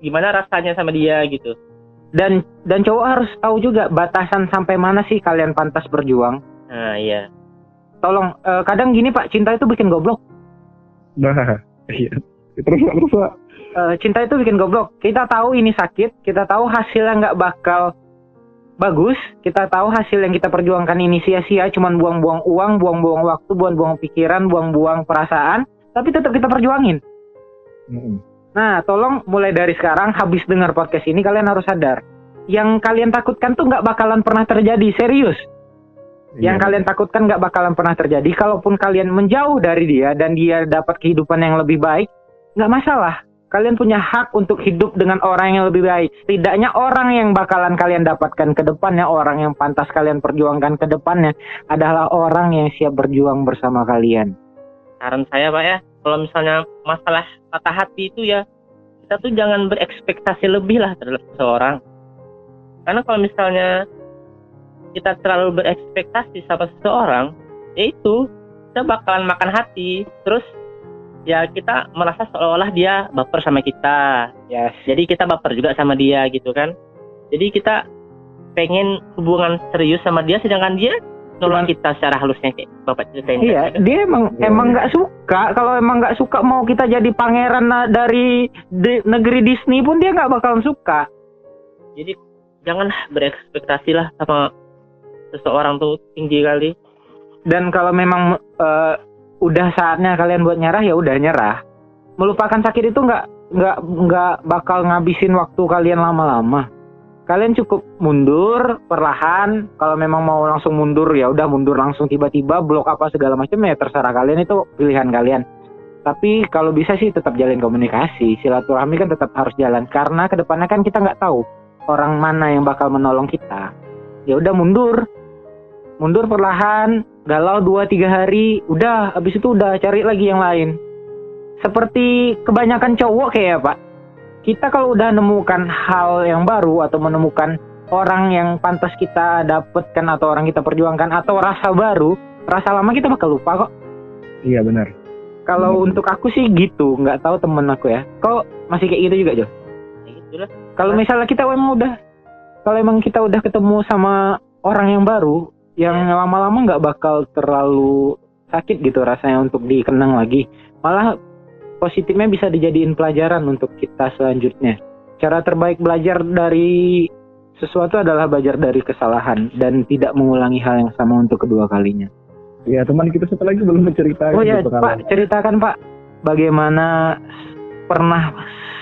gimana rasanya sama dia gitu Dan dan cowok harus tahu juga batasan sampai mana sih kalian pantas berjuang. nah iya Tolong eh, kadang gini Pak, cinta itu bikin goblok. Nah, iya. Terus Pak, terus Pak. Eh, cinta itu bikin goblok. Kita tahu ini sakit, kita tahu hasilnya nggak bakal bagus, kita tahu hasil yang kita perjuangkan ini sia-sia, cuman buang-buang uang, buang-buang waktu, buang-buang pikiran, buang-buang perasaan, tapi tetap kita perjuangin. Mm-mm. Nah, tolong mulai dari sekarang habis dengar podcast ini kalian harus sadar. Yang kalian takutkan tuh nggak bakalan pernah terjadi, serius. Yang Iya. kalian takutkan nggak bakalan pernah terjadi. Kalaupun kalian menjauh dari dia dan dia dapat kehidupan yang lebih baik, nggak masalah. Kalian punya hak untuk hidup dengan orang yang lebih baik. Setidaknya orang yang bakalan kalian dapatkan ke depannya, orang yang pantas kalian perjuangkan ke depannya adalah orang yang siap berjuang bersama kalian. saran saya pak ya kalau misalnya masalah patah hati itu ya kita tuh jangan berekspektasi lebih lah terhadap seseorang karena kalau misalnya kita terlalu berekspektasi sama seseorang ya itu kita bakalan makan hati terus ya kita merasa seolah-olah dia baper sama kita Yes. jadi kita baper juga sama dia gitu kan jadi kita pengen hubungan serius sama dia sedangkan dia Cuman- nolak kita secara halusnya kayak bapak ceritain Iya, dia emang Iya, emang iya. nggak suka. Kalau emang nggak suka mau kita jadi pangeran dari di- negeri Disney pun dia nggak bakalan suka. jadi jangan berekspektasi lah sama seseorang tuh tinggi kali dan kalau memang uh, udah saatnya kalian buat nyerah ya udah nyerah. Melupakan sakit itu nggak nggak nggak bakal ngabisin waktu kalian lama-lama. Kalian cukup mundur perlahan kalau memang mau langsung mundur ya udah mundur langsung tiba-tiba blok apa segala macam ya terserah kalian itu pilihan kalian. Tapi kalau bisa sih tetap jalin komunikasi silaturahmi kan tetap harus jalan karena ke depannya kan kita nggak tahu orang mana yang bakal menolong kita. Ya udah mundur. Mundur perlahan galau dua tiga hari udah habis itu udah cari lagi yang lain seperti kebanyakan cowok kayak pak kita kalau udah nemukan hal yang baru atau menemukan orang yang pantas kita dapatkan atau orang kita perjuangkan atau rasa baru rasa lama kita bakal lupa kok iya benar kalau hmm. untuk aku sih gitu, nggak tahu temen aku ya. Kok masih kayak gitu juga Jo? Ya Kalau misalnya kita emang udah, kalau emang kita udah ketemu sama orang yang baru, yang lama-lama nggak bakal terlalu sakit gitu rasanya untuk dikenang lagi. Malah positifnya bisa dijadiin pelajaran untuk kita selanjutnya. Cara terbaik belajar dari sesuatu adalah belajar dari kesalahan dan tidak mengulangi hal yang sama untuk kedua kalinya. Ya teman kita satu lagi belum menceritakan. Oh ya Pak, ceritakan Pak, bagaimana pernah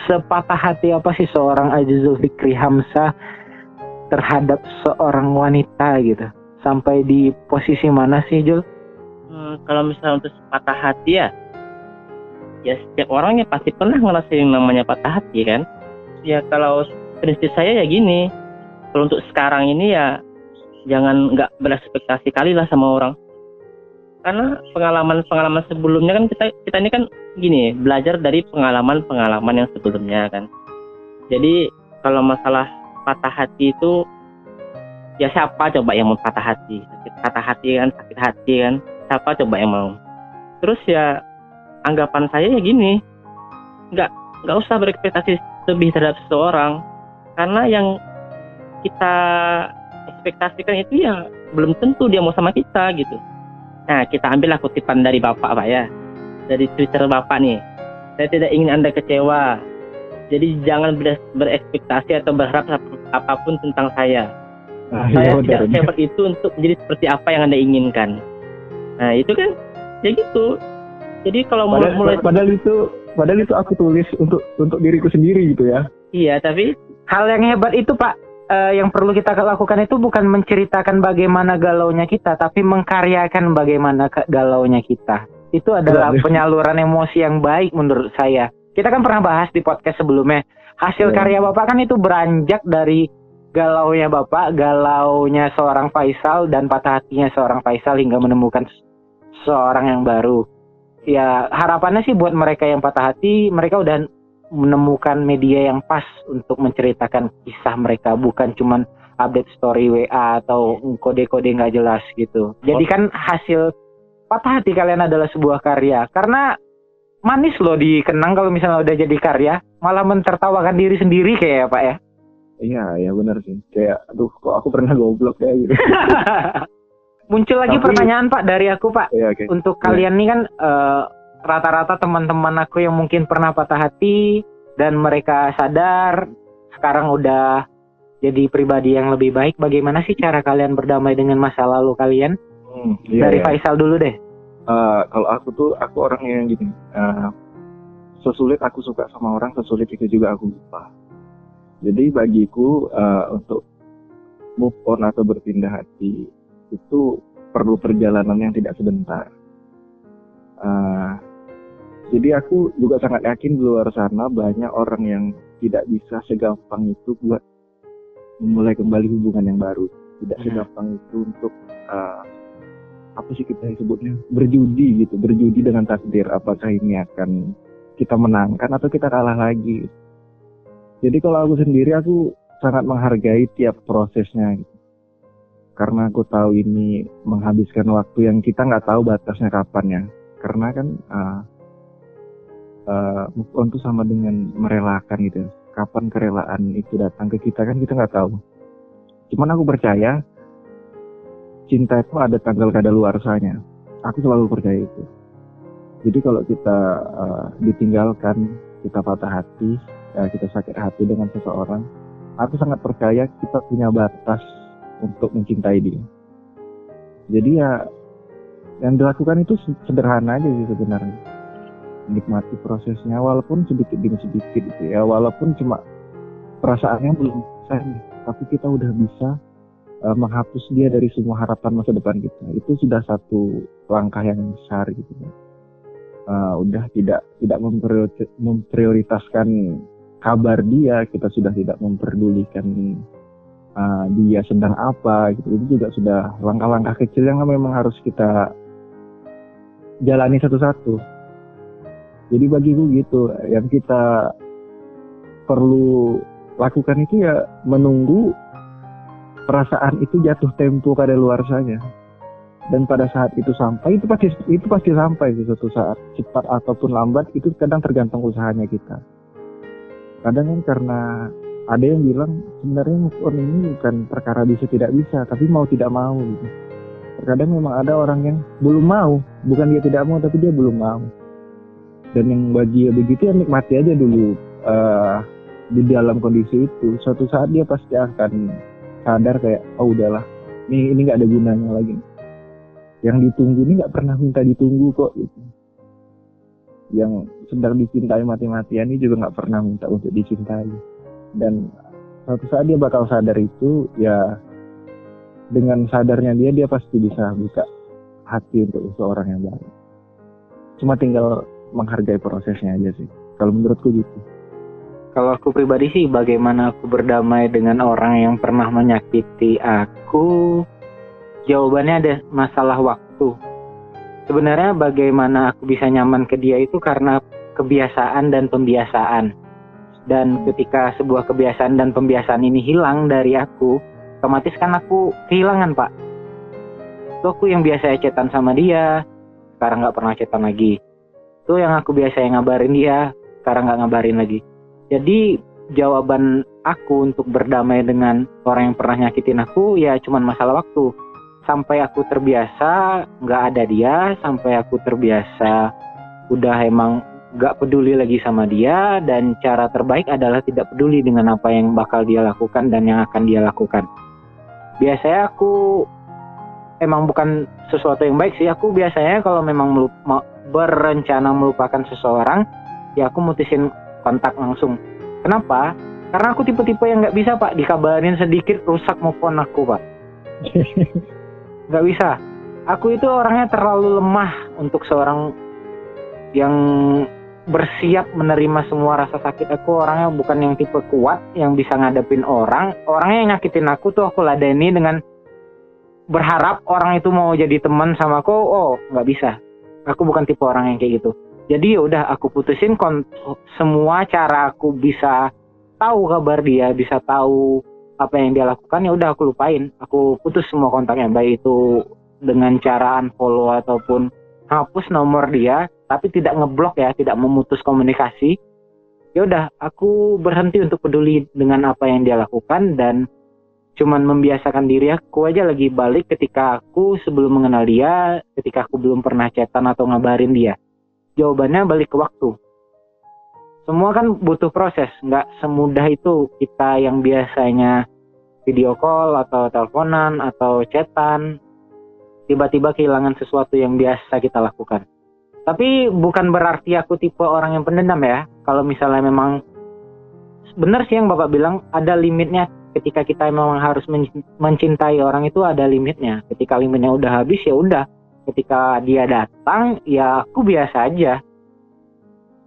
sepatah hati apa sih seorang Azizul Fikri Hamzah terhadap seorang wanita gitu? Sampai di posisi mana sih Jul? Hmm, kalau misalnya untuk patah hati ya, ya setiap orang ya pasti pernah ngerasain namanya patah hati kan. Ya kalau prinsip saya ya gini, kalau untuk sekarang ini ya jangan nggak berespektasi kali lah sama orang karena pengalaman-pengalaman sebelumnya kan kita kita ini kan gini belajar dari pengalaman-pengalaman yang sebelumnya kan jadi kalau masalah patah hati itu ya siapa coba yang mau patah hati sakit patah hati kan sakit hati kan siapa coba yang mau terus ya anggapan saya ya gini nggak nggak usah berekspektasi lebih terhadap seseorang karena yang kita ekspektasikan itu ya belum tentu dia mau sama kita gitu Nah, kita ambillah kutipan dari Bapak, Pak ya. Dari Twitter Bapak nih. Saya tidak ingin Anda kecewa. Jadi jangan berekspektasi atau berharap apa pun tentang saya. Ah, saya ya, tidak hebat itu untuk menjadi seperti apa yang Anda inginkan. Nah, itu kan ya gitu. Jadi kalau padahal, mulai padahal itu padahal itu aku tulis untuk untuk diriku sendiri gitu ya. Iya, tapi hal yang hebat itu, Pak, uh, yang perlu kita lakukan itu bukan menceritakan bagaimana galaunya kita, tapi mengkaryakan bagaimana galaunya kita. Itu adalah penyaluran emosi yang baik menurut saya. Kita kan pernah bahas di podcast sebelumnya. Hasil ya. karya Bapak kan itu beranjak dari galaunya Bapak, galaunya seorang Faisal dan patah hatinya seorang Faisal hingga menemukan seorang yang baru. Ya harapannya sih buat mereka yang patah hati, mereka udah menemukan media yang pas untuk menceritakan kisah mereka bukan cuman update story WA atau kode-kode nggak jelas gitu. Jadi kan hasil patah hati kalian adalah sebuah karya karena manis loh dikenang kalau misalnya udah jadi karya malah mentertawakan diri sendiri kayak ya Pak ya. Iya, ya benar sih. Kayak aduh kok aku pernah goblok ya gitu. Muncul lagi Tapi, pertanyaan Pak dari aku Pak. Iya, okay. Untuk iya. kalian nih kan uh, rata-rata teman-teman aku yang mungkin pernah patah hati dan mereka sadar sekarang udah jadi pribadi yang lebih baik. Bagaimana sih cara kalian berdamai dengan masa lalu kalian? Hmm, iya, Dari iya. Faisal dulu deh. Uh, kalau aku tuh aku orang yang gini. Uh, sesulit aku suka sama orang, sesulit itu juga aku lupa. Jadi bagiku uh, untuk move on atau berpindah hati itu perlu perjalanan yang tidak sebentar. Uh, jadi aku juga sangat yakin di luar sana banyak orang yang tidak bisa segampang itu buat memulai kembali hubungan yang baru. Tidak hmm. segampang itu untuk uh, apa sih kita sebutnya berjudi gitu, berjudi dengan takdir. Apakah ini akan kita menangkan atau kita kalah lagi? Jadi kalau aku sendiri aku sangat menghargai tiap prosesnya. Karena aku tahu ini menghabiskan waktu yang kita nggak tahu batasnya kapan ya. Karena kan uh, move sama dengan merelakan gitu kapan kerelaan itu datang ke kita kan kita nggak tahu cuman aku percaya cinta itu ada tanggal kadaluarsanya aku selalu percaya itu jadi kalau kita uh, ditinggalkan kita patah hati ya kita sakit hati dengan seseorang aku sangat percaya kita punya batas untuk mencintai dia. Jadi ya yang dilakukan itu sederhana aja sih sebenarnya. Nikmati prosesnya walaupun sedikit demi sedikit gitu ya. Walaupun cuma perasaannya belum selesai tapi kita udah bisa uh, menghapus dia dari semua harapan masa depan kita. Itu sudah satu langkah yang besar gitu uh, udah tidak tidak memprioritaskan kabar dia kita sudah tidak memperdulikan uh, dia sedang apa gitu. Itu juga sudah langkah-langkah kecil yang memang harus kita jalani satu-satu. Jadi bagiku gitu yang kita perlu lakukan itu ya menunggu perasaan itu jatuh tempo pada luar saja. Dan pada saat itu sampai itu pasti itu pasti sampai di suatu saat cepat ataupun lambat itu kadang tergantung usahanya kita kadang kan karena ada yang bilang sebenarnya move on ini bukan perkara bisa tidak bisa tapi mau tidak mau. Gitu terkadang memang ada orang yang belum mau. Bukan dia tidak mau tapi dia belum mau. Dan yang bagi dia begitu ya nikmati aja dulu uh, di dalam kondisi itu. Suatu saat dia pasti akan sadar kayak oh udahlah ini ini nggak ada gunanya lagi. Yang ditunggu ini nggak pernah minta ditunggu kok gitu yang sedang dicintai mati-matian ini juga nggak pernah minta untuk dicintai. Dan suatu saat dia bakal sadar itu ya dengan sadarnya dia dia pasti bisa buka hati untuk seorang yang baru. Cuma tinggal menghargai prosesnya aja sih kalau menurutku gitu. Kalau aku pribadi sih bagaimana aku berdamai dengan orang yang pernah menyakiti aku? Jawabannya ada masalah waktu sebenarnya bagaimana aku bisa nyaman ke dia itu karena kebiasaan dan pembiasaan. Dan ketika sebuah kebiasaan dan pembiasaan ini hilang dari aku otomatis kan aku kehilangan pak. Itu aku yang biasa cetan sama dia sekarang nggak pernah cetan lagi. Itu yang aku biasa yang ngabarin dia sekarang nggak ngabarin lagi. Jadi jawaban aku untuk berdamai dengan orang yang pernah nyakitin aku ya cuman masalah waktu sampai aku terbiasa nggak ada dia sampai aku terbiasa udah emang nggak peduli lagi sama dia dan cara terbaik adalah tidak peduli dengan apa yang bakal dia lakukan dan yang akan dia lakukan. Biasanya aku emang bukan sesuatu yang baik sih aku biasanya kalau memang melupa, berencana melupakan seseorang ya aku mutusin kontak langsung. Kenapa? Karena aku tipe-tipe yang nggak bisa pak dikabarin sedikit rusak phone aku pak nggak bisa. Aku itu orangnya terlalu lemah untuk seorang yang bersiap menerima semua rasa sakit. Aku orangnya bukan yang tipe kuat yang bisa ngadepin orang. Orangnya yang nyakitin aku tuh aku ladeni dengan berharap orang itu mau jadi teman sama aku. Oh nggak bisa. Aku bukan tipe orang yang kayak gitu. Jadi ya udah aku putusin semua cara aku bisa tahu kabar dia bisa tahu apa yang dia lakukan ya udah aku lupain. Aku putus semua kontaknya baik itu dengan cara unfollow ataupun hapus nomor dia tapi tidak ngeblok ya tidak memutus komunikasi. Ya udah aku berhenti untuk peduli dengan apa yang dia lakukan dan cuman membiasakan diri aku aja lagi balik ketika aku sebelum mengenal dia ketika aku belum pernah chatan atau ngabarin dia. Jawabannya balik ke waktu. Semua kan butuh proses. Nggak semudah itu kita yang biasanya video call atau teleponan atau chatan tiba-tiba kehilangan sesuatu yang biasa kita lakukan. Tapi bukan berarti aku tipe orang yang pendendam ya. Kalau misalnya memang benar sih yang Bapak bilang ada limitnya ketika kita memang harus mencintai orang itu ada limitnya. Ketika limitnya udah habis ya udah. Ketika dia datang ya aku biasa aja.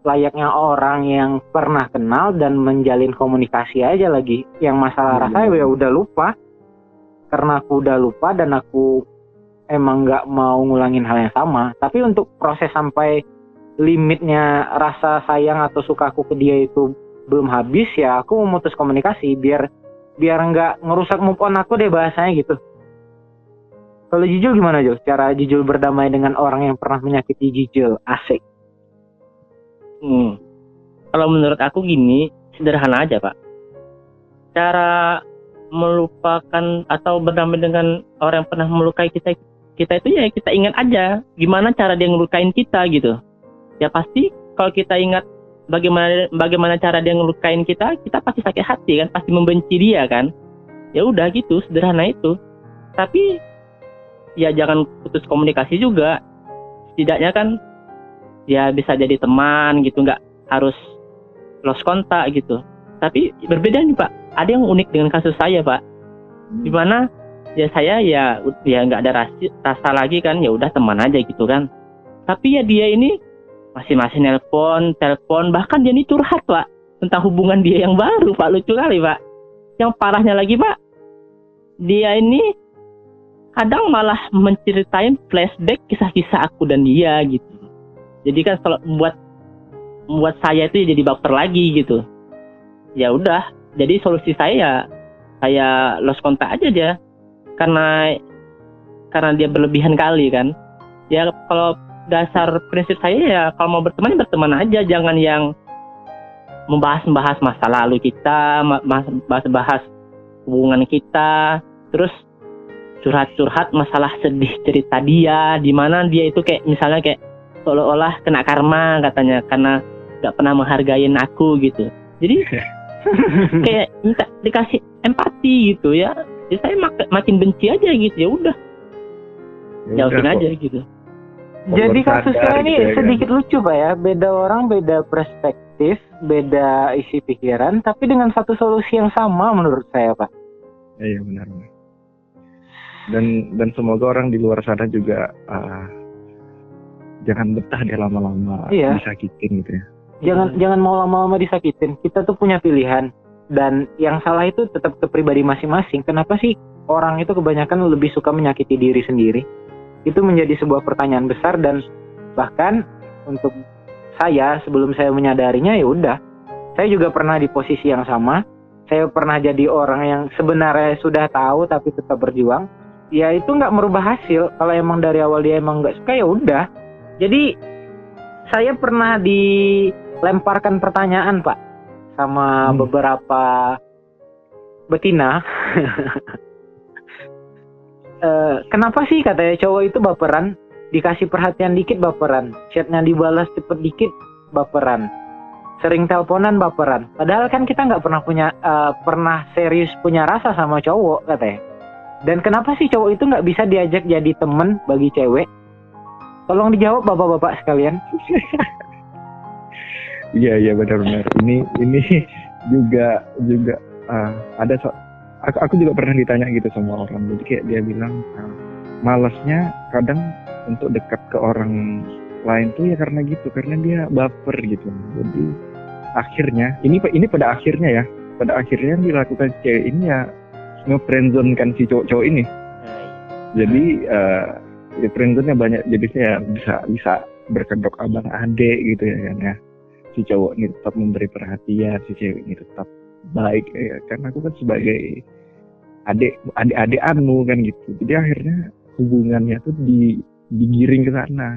Layaknya orang yang pernah kenal dan menjalin komunikasi aja lagi. Yang masalah rasa ya udah lupa. Karena aku udah lupa dan aku emang nggak mau ngulangin hal yang sama tapi untuk proses sampai limitnya rasa sayang atau suka aku ke dia itu belum habis ya aku memutus komunikasi biar biar nggak ngerusak move on aku deh bahasanya gitu kalau Jijul gimana Jo? Cara Jijul berdamai dengan orang yang pernah menyakiti Jijul asik hmm. kalau menurut aku gini sederhana aja pak. Cara melupakan atau berdamai dengan orang yang pernah melukai kita kita itu ya kita ingat aja gimana cara dia ngelukain kita gitu. Ya pasti kalau kita ingat bagaimana bagaimana cara dia ngelukain kita kita pasti sakit hati kan pasti membenci dia kan. Ya udah gitu sederhana itu. Tapi ya jangan putus komunikasi juga. Setidaknya kan ya bisa jadi teman gitu nggak harus lost kontak gitu. Tapi berbeda nih pak. Ada yang unik dengan kasus saya pak. Di mana ya saya ya ya nggak ada rasa, rasa lagi kan ya udah teman aja gitu kan. Tapi ya dia ini masih masih nelpon telepon bahkan dia ini curhat pak tentang hubungan dia yang baru pak. Lucu kali pak. Yang parahnya lagi pak dia ini kadang malah menceritain flashback kisah-kisah aku dan dia gitu jadi kan kalau membuat membuat saya itu jadi baper lagi gitu. Ya udah jadi solusi saya ya saya lost kontak aja dia. Karena karena dia berlebihan kali kan. Ya kalau dasar prinsip saya ya kalau mau berteman berteman aja. Jangan yang membahas-bahas masa lalu kita, bahas-bahas hubungan kita, terus curhat-curhat masalah sedih cerita dia, di mana dia itu kayak misalnya kayak seolah-olah kena karma katanya karena gak pernah menghargain aku gitu. Jadi kayak minta dikasih empati gitu ya. Jadi saya mak makin benci aja gitu ya udah. Ya Jauhin aja gitu. Jadi kasusnya ini gitu ya, sedikit kan? lucu pak ya, beda orang beda perspektif, beda isi pikiran, tapi dengan satu solusi yang sama menurut saya pak. Ya, iya benar. Dan dan semoga orang di luar sana juga uh, jangan betah dia lama-lama iya. disakitin gitu ya. Jangan hmm. jangan mau lama-lama disakitin. Kita tuh punya pilihan dan yang salah itu tetap ke pribadi masing-masing. Kenapa sih orang itu kebanyakan lebih suka menyakiti diri sendiri? itu menjadi sebuah pertanyaan besar dan bahkan untuk saya sebelum saya menyadarinya ya udah saya juga pernah di posisi yang sama saya pernah jadi orang yang sebenarnya sudah tahu tapi tetap berjuang ya itu nggak merubah hasil kalau emang dari awal dia emang nggak suka ya udah jadi saya pernah dilemparkan pertanyaan pak sama hmm. beberapa betina. Uh, kenapa sih katanya cowok itu baperan? Dikasih perhatian dikit baperan. Chatnya dibalas cepet dikit baperan. Sering teleponan baperan. Padahal kan kita nggak pernah punya uh, pernah serius punya rasa sama cowok katanya. Dan kenapa sih cowok itu nggak bisa diajak jadi temen bagi cewek tolong dijawab bapak-bapak sekalian. Iya iya benar-benar. Ini ini juga juga uh, ada so aku, aku juga pernah ditanya gitu sama orang. Jadi kayak dia bilang uh, malasnya kadang untuk dekat ke orang lain tuh ya karena gitu karena dia baper gitu. Jadi akhirnya ini ini pada akhirnya ya pada akhirnya yang dilakukan si cewek ini ya ngefriendzone kan si cowok-cowok ini. Jadi uh, ya friendzone banyak jadi saya bisa bisa berkedok abang adek gitu ya kan ya. Si cowok ini tetap memberi perhatian si cewek ini tetap baik ya karena aku kan sebagai adik adik anu kan gitu. Jadi akhirnya hubungannya tuh di digiring ke sana.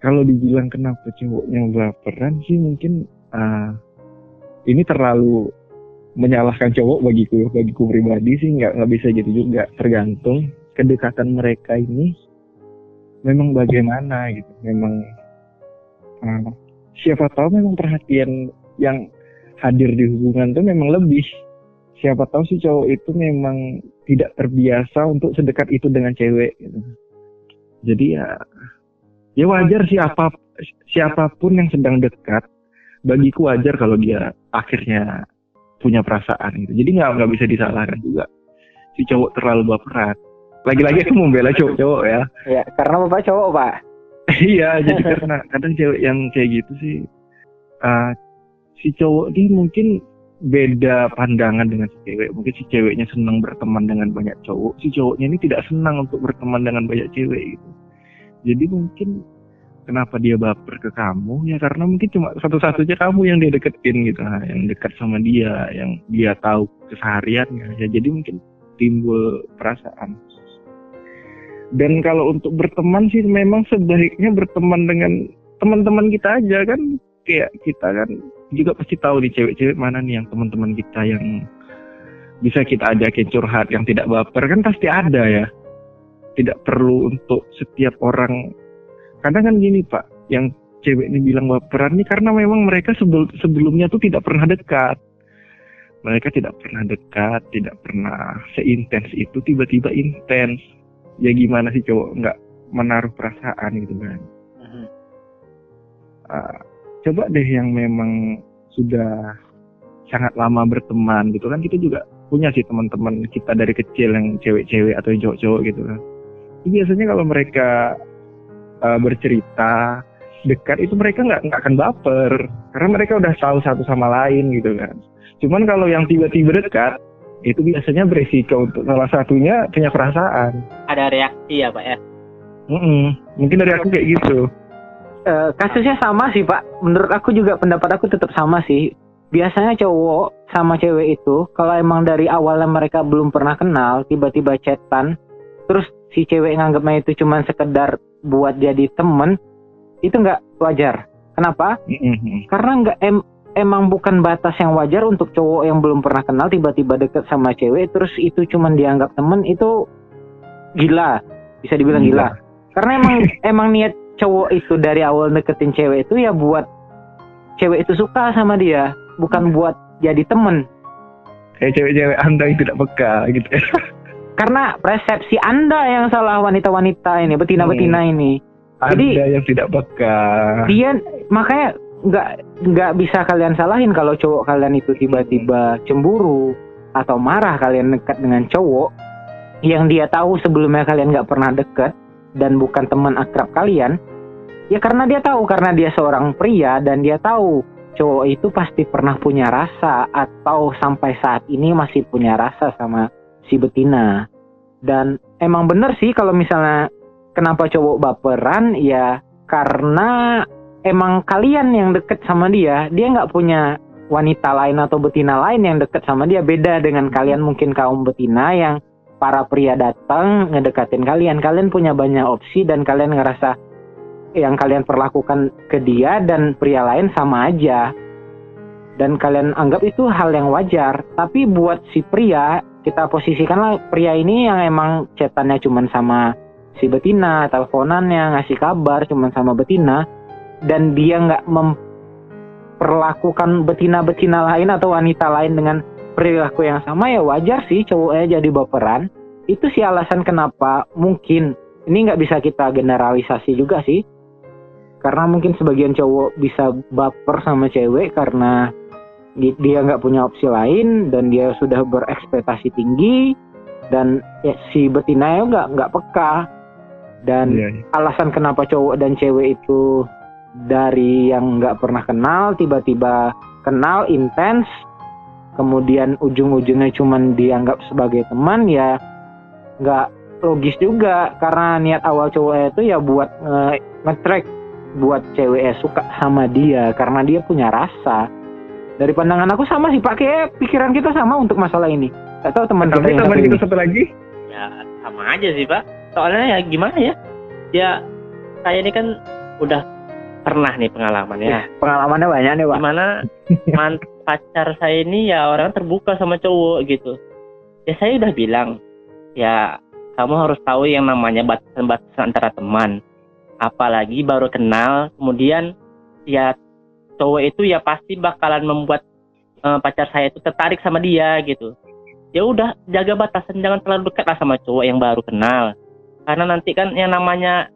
Kalau dibilang kenapa cowoknya baperan sih mungkin uh, ini terlalu menyalahkan cowok bagiku bagiku pribadi sih. Nggak nggak bisa gitu juga. Tergantung kedekatan mereka ini memang bagaimana gitu. Memang uh, siapa tahu memang perhatian yang hadir di hubungan tuh memang lebih. Siapa tahu sih cowok itu memang tidak terbiasa untuk sedekat itu dengan cewek gitu. jadi ya ya wajar sih apa siapa pun yang sedang dekat bagiku wajar kalau dia akhirnya punya perasaan gitu. Jadi nggak nggak bisa disalahkan juga. Si cowok terlalu baperan lagi-lagi aku membela cowok-cowok ya ya karena bapak cowok pak iya jadi karena kadang cewek yang kayak gitu sih uh, si cowok ini mungkin beda pandangan dengan si cewek. Mungkin si ceweknya senang berteman dengan banyak cowok, si cowoknya ini tidak senang untuk berteman dengan banyak cewek gitu. Jadi mungkin kenapa dia baper ke kamu ya karena mungkin cuma satu-satunya kamu yang dia deketin gitu, nah, yang dekat sama dia, yang dia tahu kesehariannya. Ya jadi mungkin timbul perasaan. Dan kalau untuk berteman sih memang sebaiknya berteman dengan teman-teman kita aja kan. Kayak kita kan juga pasti tahu nih cewek-cewek mana nih yang teman-teman kita yang bisa kita ajakin curhat yang tidak baper. Kan pasti ada ya. Tidak perlu untuk setiap orang. Kadang kan gini pak yang cewek ini bilang baperan nih karena memang mereka sebel, sebelumnya tuh tidak pernah dekat. Mereka tidak pernah dekat tidak pernah seintens itu tiba-tiba intens ya gimana sih cowok? Nggak menaruh perasaan gitu kan. Mhm. Ah, coba deh yang memang sudah sangat lama berteman gitu kan kita juga punya sih teman-teman kita dari kecil yang cewek-cewek atau yang cowok-cowok gitu kan. Biasanya kalau mereka uh, bercerita dekat itu mereka nggak nggak akan baper. Karena mereka udah tahu satu sama lain gitu kan. Cuman kalau yang tiba-tiba dekat itu biasanya beresiko untuk salah satunya punya perasaan Ada reaksi ya Pak ya. Mm-mm. mungkin dari aku kayak gitu Eh, kasusnya sama sih pak. Menurut aku juga pendapat aku tetap sama sih. Biasanya cowok sama cewek itu kalau emang dari awalnya mereka belum pernah kenal, tiba-tiba chatan, terus si cewek nganggapnya itu cuman sekedar buat jadi temen, itu nggak wajar. Kenapa? Mm-mm. Karena nggak em- emang bukan batas yang wajar untuk cowok yang belum pernah kenal tiba-tiba deket sama cewek, terus itu cuman dianggap temen itu gila, bisa dibilang Gila. gila. Karena emang emang niat cowok itu dari awal deketin cewek itu ya buat cewek itu suka sama dia, bukan buat jadi temen. kayak cewek-cewek anda yang tidak peka gitu Karena persepsi anda yang salah wanita-wanita ini, betina-betina ini. Jadi- anda yang tidak peka Dia makanya nggak nggak bisa kalian salahin kalau cowok kalian itu tiba-tiba cemburu atau marah kalian dekat dengan cowok yang dia tahu sebelumnya kalian nggak pernah deket dan bukan teman akrab kalian ya karena dia tahu karena dia seorang pria dan dia tahu cowok itu pasti pernah punya rasa atau sampai saat ini masih punya rasa sama si betina. Dan emang bener sih kalau misalnya kenapa cowok baperan? Ya karena emang kalian yang deket sama dia dia nggak punya wanita lain atau betina lain yang deket sama dia. Beda dengan kalian mungkin kaum betina yang para pria datang ngedekatin kalian. Kalian punya banyak opsi dan kalian ngerasa yang kalian perlakukan ke dia dan pria lain sama aja. Dan kalian anggap itu hal yang wajar. Tapi buat si pria kita posisikanlah pria ini yang emang chatannya cuman sama si betina teleponannya ngasih kabar cuman sama betina dan dia nggak memperlakukan betina-betina lain atau wanita lain dengan perilaku yang sama ya wajar sih cowoknya jadi baperan. Itu sih alasan kenapa mungkin ini nggak bisa kita generalisasi juga sih. Karena mungkin sebagian cowok bisa baper sama cewek karena di- dia nggak punya opsi lain dan dia sudah berekspektasi tinggi dan ya, si betina nggak nggak peka. Dan Iya, iya. alasan kenapa cowok dan cewek itu dari yang nggak pernah kenal tiba-tiba kenal intens. Kemudian ujung-ujungnya cuman dianggap sebagai teman ya nggak logis juga. Karena niat awal cowoknya itu ya buat nge- nge-track buat ceweknya suka sama dia. Karena dia punya rasa. Dari pandangan aku sama sih pak. Kayak pikiran kita sama untuk masalah ini. Gak tahu teman kita tapi yang teman kita satu lagi? Ya sama aja sih Pak. Soalnya ya gimana ya? Ya saya ini kan udah pernah nih pengalaman ya. pengalamannya banyak nih pak Gimana man pacar saya ini ya orang terbuka sama cowok gitu. Ya saya udah bilang ya kamu harus tahu yang namanya batasan-batasan antara teman. Apalagi baru kenal, kemudian ya cowok itu ya pasti bakalan membuat eh, pacar saya itu tertarik sama dia gitu. Ya udah jaga batasan jangan terlalu dekat lah sama cowok yang baru kenal. Karena nanti kan yang namanya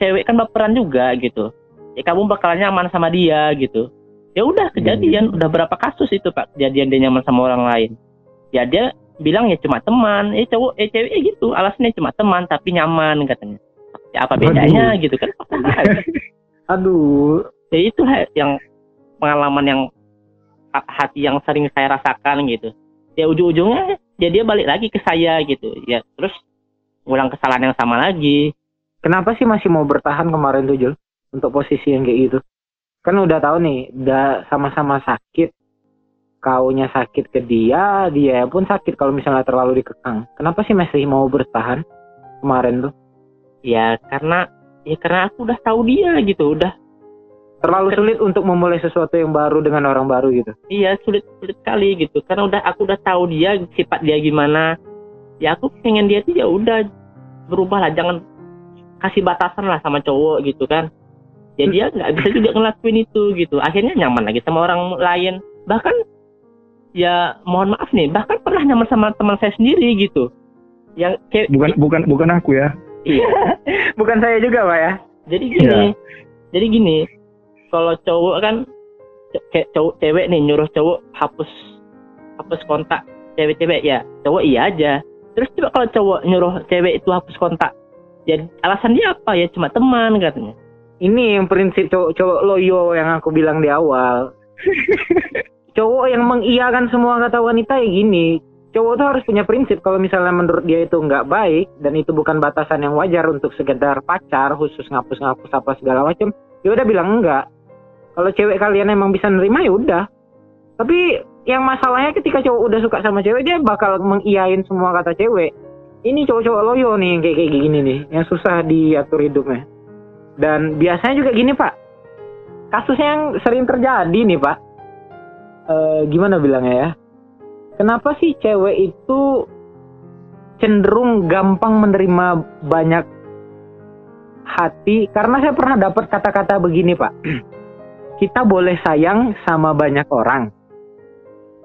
cewek kan baperan juga gitu. Ya kamu bakalan nyaman sama dia gitu. Ya udah kejadian. Udah berapa kasus itu Pak? Kejadian dia nyaman sama orang lain. Ya dia bilang ya cuma teman, eh cowok eh cewek ya gitu, alasannya cuma teman tapi nyaman katanya. Ya apa bedanya gitu kan? aduh. Ya itu yang pengalaman yang ha- hati yang sering saya rasakan gitu. Ya ujung-ujungnya ya dia balik lagi ke saya gitu. Ya terus ngulang kesalahan yang sama lagi. Kenapa sih masih mau bertahan kemarin tuh Jul? Untuk posisi yang kayak gitu. Kan udah tahu nih, udah sama-sama sakit. Kaunya sakit ke dia, dia pun sakit kalau misalnya terlalu dikekang. Kenapa sih masih mau bertahan kemarin tuh? ya karena ya karena aku udah tahu dia gitu udah Terlalu sulit untuk memulai sesuatu yang baru dengan orang baru gitu. iya sulit sulit sekali gitu karena udah aku udah tahu dia sifat dia gimana ya aku pengen dia tuh ya udah berubah lah jangan kasih batasan lah sama cowok gitu kan ya dia nggak bisa juga ngelakuin itu gitu. Akhirnya nyaman lagi sama orang lain. Bahkan ya mohon maaf nih bahkan pernah nyaman sama teman saya sendiri gitu. Yang cewek bukan bukan bukan aku ya. Iya. Bukan saya juga, Pak ya. jadi gini Iya. jadi gini kalau cowok kan kayak cowok cewek nih nyuruh cowok hapus hapus kontak cewek-cewek ya. Cowok iya aja. Terus coba kalau cowok nyuruh cewek itu hapus kontak jadi alasan dia apa? Ya cuma teman katanya Ini yang prinsip cowok-cowok loyo yang aku bilang di awal. cowok yang mengiyakan semua kata wanita ya gini. Cowok tuh harus punya prinsip kalau misalnya menurut dia itu nggak baik dan itu bukan batasan yang wajar untuk sekedar pacar khusus ngapus-ngapus apa segala macam. Ya udah bilang enggak. Kalau cewek kalian emang bisa nerima ya udah. Tapi yang masalahnya ketika cowok udah suka sama cewek dia bakal mengiyain semua kata cewek. Ini cowok-cowok loyo nih yang kayak kayak gini nih, yang susah diatur hidupnya. Dan biasanya juga gini pak, kasusnya yang sering terjadi nih pak. Eh, gimana bilangnya ya? Kenapa sih cewek itu cenderung gampang menerima banyak hati? Karena saya pernah dapat kata-kata begini pak. Kita boleh sayang sama banyak orang,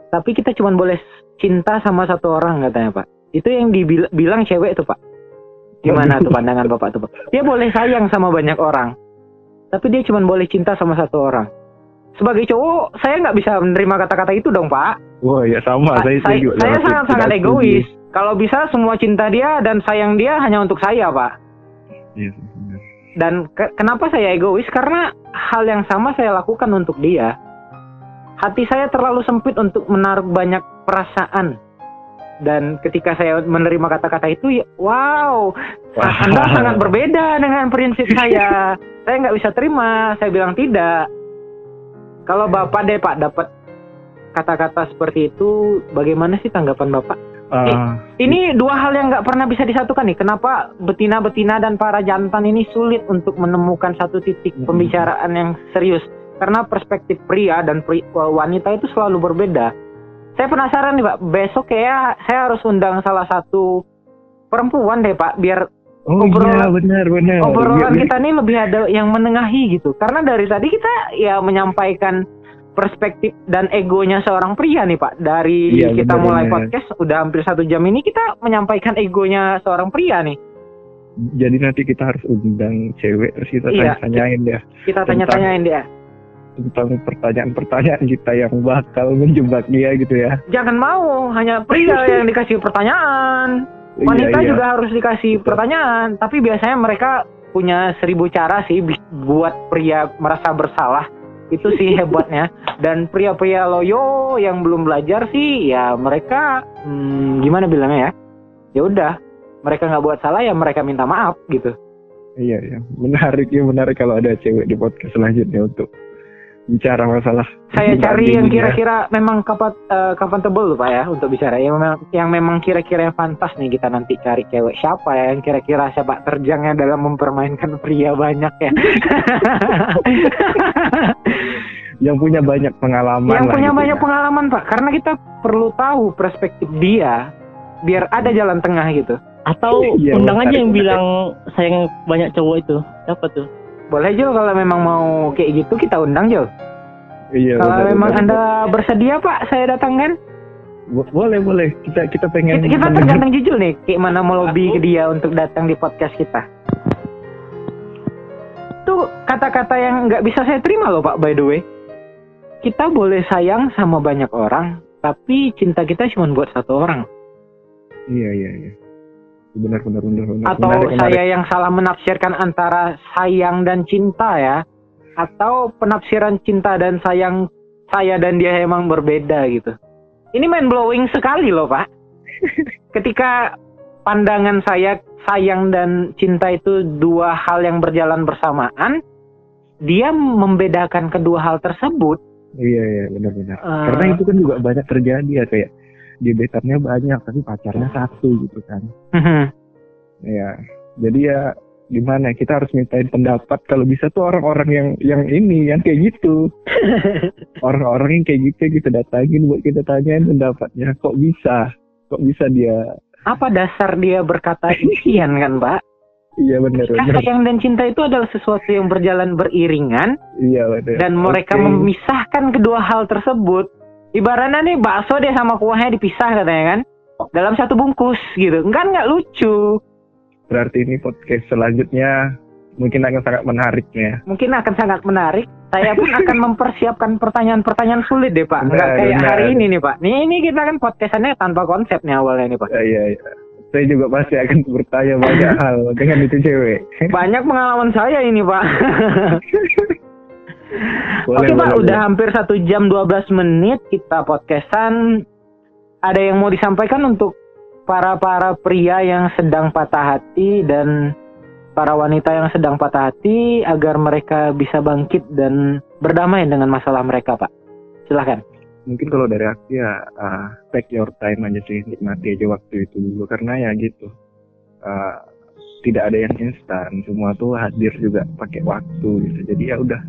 tapi kita cuma boleh cinta sama satu orang katanya pak. Itu yang dibilang cewek tuh pak. Gimana tuh pandangan bapak tuh? Dia boleh sayang sama banyak orang, tapi dia cuma boleh cinta sama satu orang. Sebagai cowok, saya nggak bisa menerima kata-kata itu dong pak. wah ya sama saya saya setuju saya sangat-sangat egois. Kalau bisa semua cinta dia dan sayang dia hanya untuk saya pak. Iya. Dan ke- kenapa saya egois? Karena hal yang sama saya lakukan untuk dia. Hati saya terlalu sempit untuk menaruh banyak perasaan. Dan ketika saya menerima kata-kata itu, ya, wow, Wah. Anda sangat berbeda dengan prinsip saya. saya nggak bisa terima. Saya bilang tidak. Kalau Bapak deh Pak dapat kata-kata seperti itu, bagaimana sih tanggapan Bapak? Ah, Ini dua hal yang nggak pernah bisa disatukan nih. Kenapa betina-betina dan para jantan ini sulit untuk menemukan satu titik pembicaraan yang serius? Karena perspektif pria dan pri- wanita itu selalu berbeda. Saya penasaran nih Pak, besok kayak saya harus undang salah satu perempuan deh Pak, biar oh obrolan- iya benar benar obrolan Iya, kita nih lebih ada yang menengahi gitu. Karena dari tadi kita ya menyampaikan perspektif dan egonya seorang pria nih Pak. Dari Iya, kita benar, mulai benar. podcast udah hampir satu jam ini kita menyampaikan egonya seorang pria nih. jadi nanti kita harus undang cewek terus kita Iya. tanya-tanyain dia Kita tanya-tanyain dia. Tentang pertanyaan-pertanyaan kita yang bakal menjebak dia gitu ya Jangan mau hanya pria yang dikasih pertanyaan. Wanita Iya, iya. juga harus dikasih pertanyaan. Tapi biasanya mereka punya seribu cara sih buat pria merasa bersalah. Itu sih hebatnya. Dan pria-pria loyo yang belum belajar sih ya mereka hmm, gimana bilangnya ya? Ya udah, mereka nggak buat salah ya mereka minta maaf gitu. Iya iya menarik ya menarik kalau ada cewek di podcast selanjutnya untuk bicara masalah Saya cari yang ya. kira-kira memang kapan eh, comfortable pak ya untuk bicara. Yang memang yang memang kira-kira yang pantas nih kita nanti cari cewek siapa ya yang kira-kira siapa terjangnya dalam mempermainkan pria banyak ya. yang punya banyak pengalaman yang lah punya gitu banyak ya. pengalaman pak, karena kita perlu tahu perspektif dia biar ada jalan tengah gitu. atau Iya, undang aja yang bilang sayang banyak cowok itu siapa tuh Boleh Jul kalau memang mau kayak gitu kita undang Jul. iya kalau benar, memang benar. anda bersedia pak, saya datangkan. Bo- boleh boleh kita kita pengen Kita, kita tergantung jujur nih, kayak mana melobi ke dia untuk datang di podcast kita. Itu kata-kata yang nggak bisa saya terima loh Pak, by the way. Kita boleh sayang sama banyak orang, tapi cinta kita cuma buat satu orang. iya iya iya benar benar benar benar Atau Menarik, menarik. saya yang salah menafsirkan antara sayang dan cinta ya. Atau penafsiran cinta dan sayang saya dan dia emang berbeda gitu. Ini mind blowing sekali loh Pak. Ketika pandangan saya sayang dan cinta itu dua hal yang berjalan bersamaan, dia membedakan kedua hal tersebut. iya iya benar benar Eh, karena itu kan juga banyak terjadi ya kayak gebetannya banyak tapi pacarnya satu gitu kan. Ya jadi ya gimana kita harus mintain pendapat. Kalau bisa tuh orang-orang yang yang ini yang kayak gitu. Orang-orang yang kayak gitu kita datangin buat kita tanyain pendapatnya. Kok bisa? Kok bisa dia? Apa dasar dia berkata demikian kan, Pak? iya benar benar Sayang dan cinta itu adalah sesuatu yang berjalan beriringan iya benar dan mereka Oke. memisahkan kedua hal tersebut. Ibaratnya nih bakso deh sama kuahnya dipisah katanya kan. dalam satu bungkus gitu. Kan nggak lucu. Berarti ini podcast selanjutnya mungkin akan sangat menarik ya. Mungkin akan sangat menarik. Saya pun akan mempersiapkan pertanyaan-pertanyaan sulit deh Pak. Nggak kayak benar. hari ini nih Pak. Nih ini kita kan podcastannya tanpa konsep nih awalnya nih Pak. Ya, iya, iya. Saya juga pasti akan bertanya banyak hal dengan itu cewek. Banyak pengalaman saya ini Pak. Boleh, Oke Pak, boleh, udah hampir satu jam 12 menit kita podcastan. Ada yang mau disampaikan untuk para-para pria yang sedang patah hati dan para wanita yang sedang patah hati agar mereka bisa bangkit dan berdamai dengan masalah mereka Pak. Silahkan. Mungkin kalau dari aku ya uh, take your time aja sih nikmati aja waktu itu dulu karena ya gitu. Uh, tidak ada yang instan, semua tuh hadir juga pakai waktu gitu. Jadi ya udah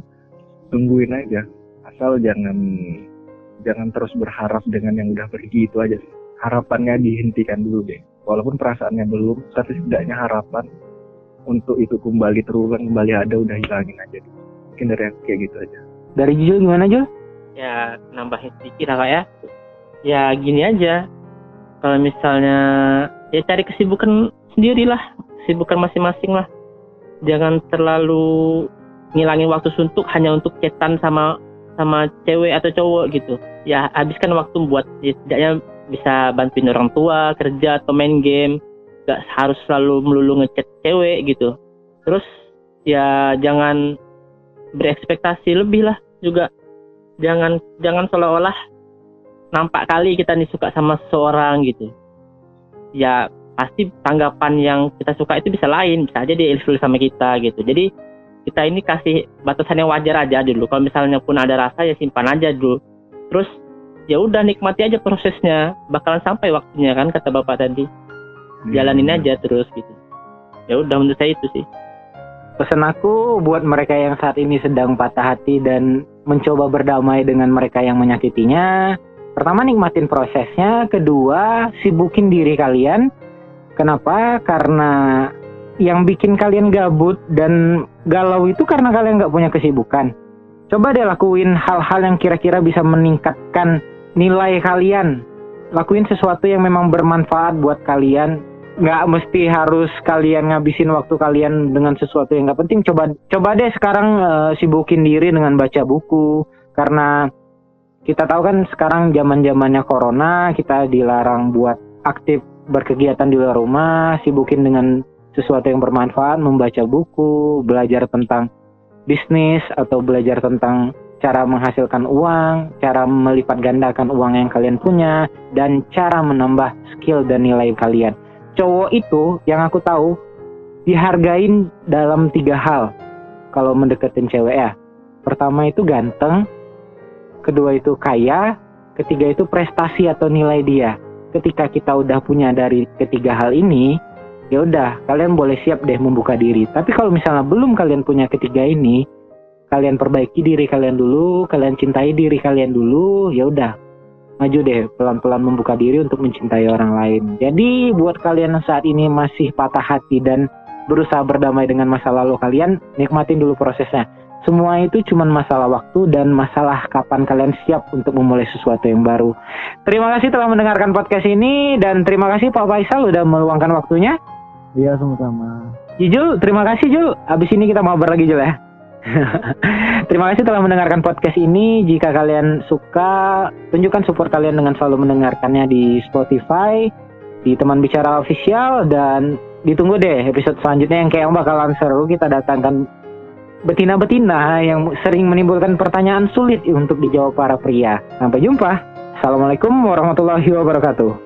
tungguin aja. Asal jangan jangan terus berharap dengan yang udah pergi itu aja sih. Harapannya dihentikan dulu deh. Walaupun perasaannya belum, tapi setidaknya harapan untuk itu kembali terulang kembali ada udah hilangin aja. dulu. Mungkin dari aku kayak gitu aja. Dari Jul gimana Jul? ya nambahin sedikit lah kak ya ya gini aja kalau misalnya ya cari kesibukan sendirilah kesibukan masing-masing lah jangan terlalu ngilangin waktu suntuk hanya untuk chatan sama sama cewek atau cowok gitu. Ya habiskan waktu buat ya, setidaknya bisa bantuin orang tua kerja atau main game. Gak harus selalu melulu ngechat cewek gitu. Terus ya jangan berekspektasi lebih lah juga. Jangan jangan seolah-olah nampak kali kita nih suka sama seseorang gitu. Ya pasti tanggapan yang kita suka itu bisa lain. Bisa aja dia sama kita gitu. Jadi kita ini kasih batasan yang wajar aja dulu kalau misalnya pun ada rasa ya simpan aja dulu terus ya udah nikmati aja prosesnya bakalan sampai waktunya kan kata bapak tadi jalanin Hmm. aja terus gitu ya udah menurut saya itu sih Pesan aku buat mereka yang saat ini sedang patah hati dan mencoba berdamai dengan mereka yang menyakitinya. Pertama nikmatin prosesnya, kedua sibukin diri kalian. Kenapa? Karena yang bikin kalian gabut dan galau itu karena kalian nggak punya kesibukan. Coba deh lakuin hal-hal yang kira-kira bisa meningkatkan nilai kalian. Lakuin sesuatu yang memang bermanfaat buat kalian nggak mesti harus kalian ngabisin waktu kalian dengan sesuatu yang nggak penting coba coba deh sekarang eh, sibukin diri dengan baca buku karena kita tahu kan sekarang zaman zamannya corona kita dilarang buat aktif berkegiatan di luar rumah sibukin dengan sesuatu yang bermanfaat membaca buku belajar tentang bisnis atau belajar tentang cara menghasilkan uang cara melipat gandakan uang yang kalian punya dan cara menambah skill dan nilai kalian cowok itu yang aku tahu dihargain dalam tiga hal kalau mendeketin cewek ya. Pertama itu ganteng, kedua itu kaya, ketiga itu prestasi atau nilai dia. Ketika kita udah punya dari ketiga hal ini, ya udah kalian boleh siap deh membuka diri. Tapi kalau misalnya belum kalian punya ketiga ini, kalian perbaiki diri kalian dulu, kalian cintai diri kalian dulu, ya udah maju deh pelan-pelan membuka diri untuk mencintai orang lain. Jadi buat kalian yang saat ini masih patah hati dan berusaha berdamai dengan masa lalu kalian, nikmatin dulu prosesnya. Semua itu cuma masalah waktu dan masalah kapan kalian siap untuk memulai sesuatu yang baru. Terima kasih telah mendengarkan podcast ini dan terima kasih Pak Faisal udah meluangkan waktunya. Iya sama-sama. Terima kasih Jul. Abis ini kita mabar lagi Jul ya. Terima kasih telah mendengarkan podcast ini. Jika kalian suka, tunjukkan support kalian dengan selalu mendengarkannya di Spotify, di teman bicara official dan ditunggu deh episode selanjutnya yang kayak bakalan seru kita datangkan betina-betina yang sering menimbulkan pertanyaan sulit untuk dijawab para pria. Sampai jumpa. Assalamualaikum warahmatullahi wabarakatuh.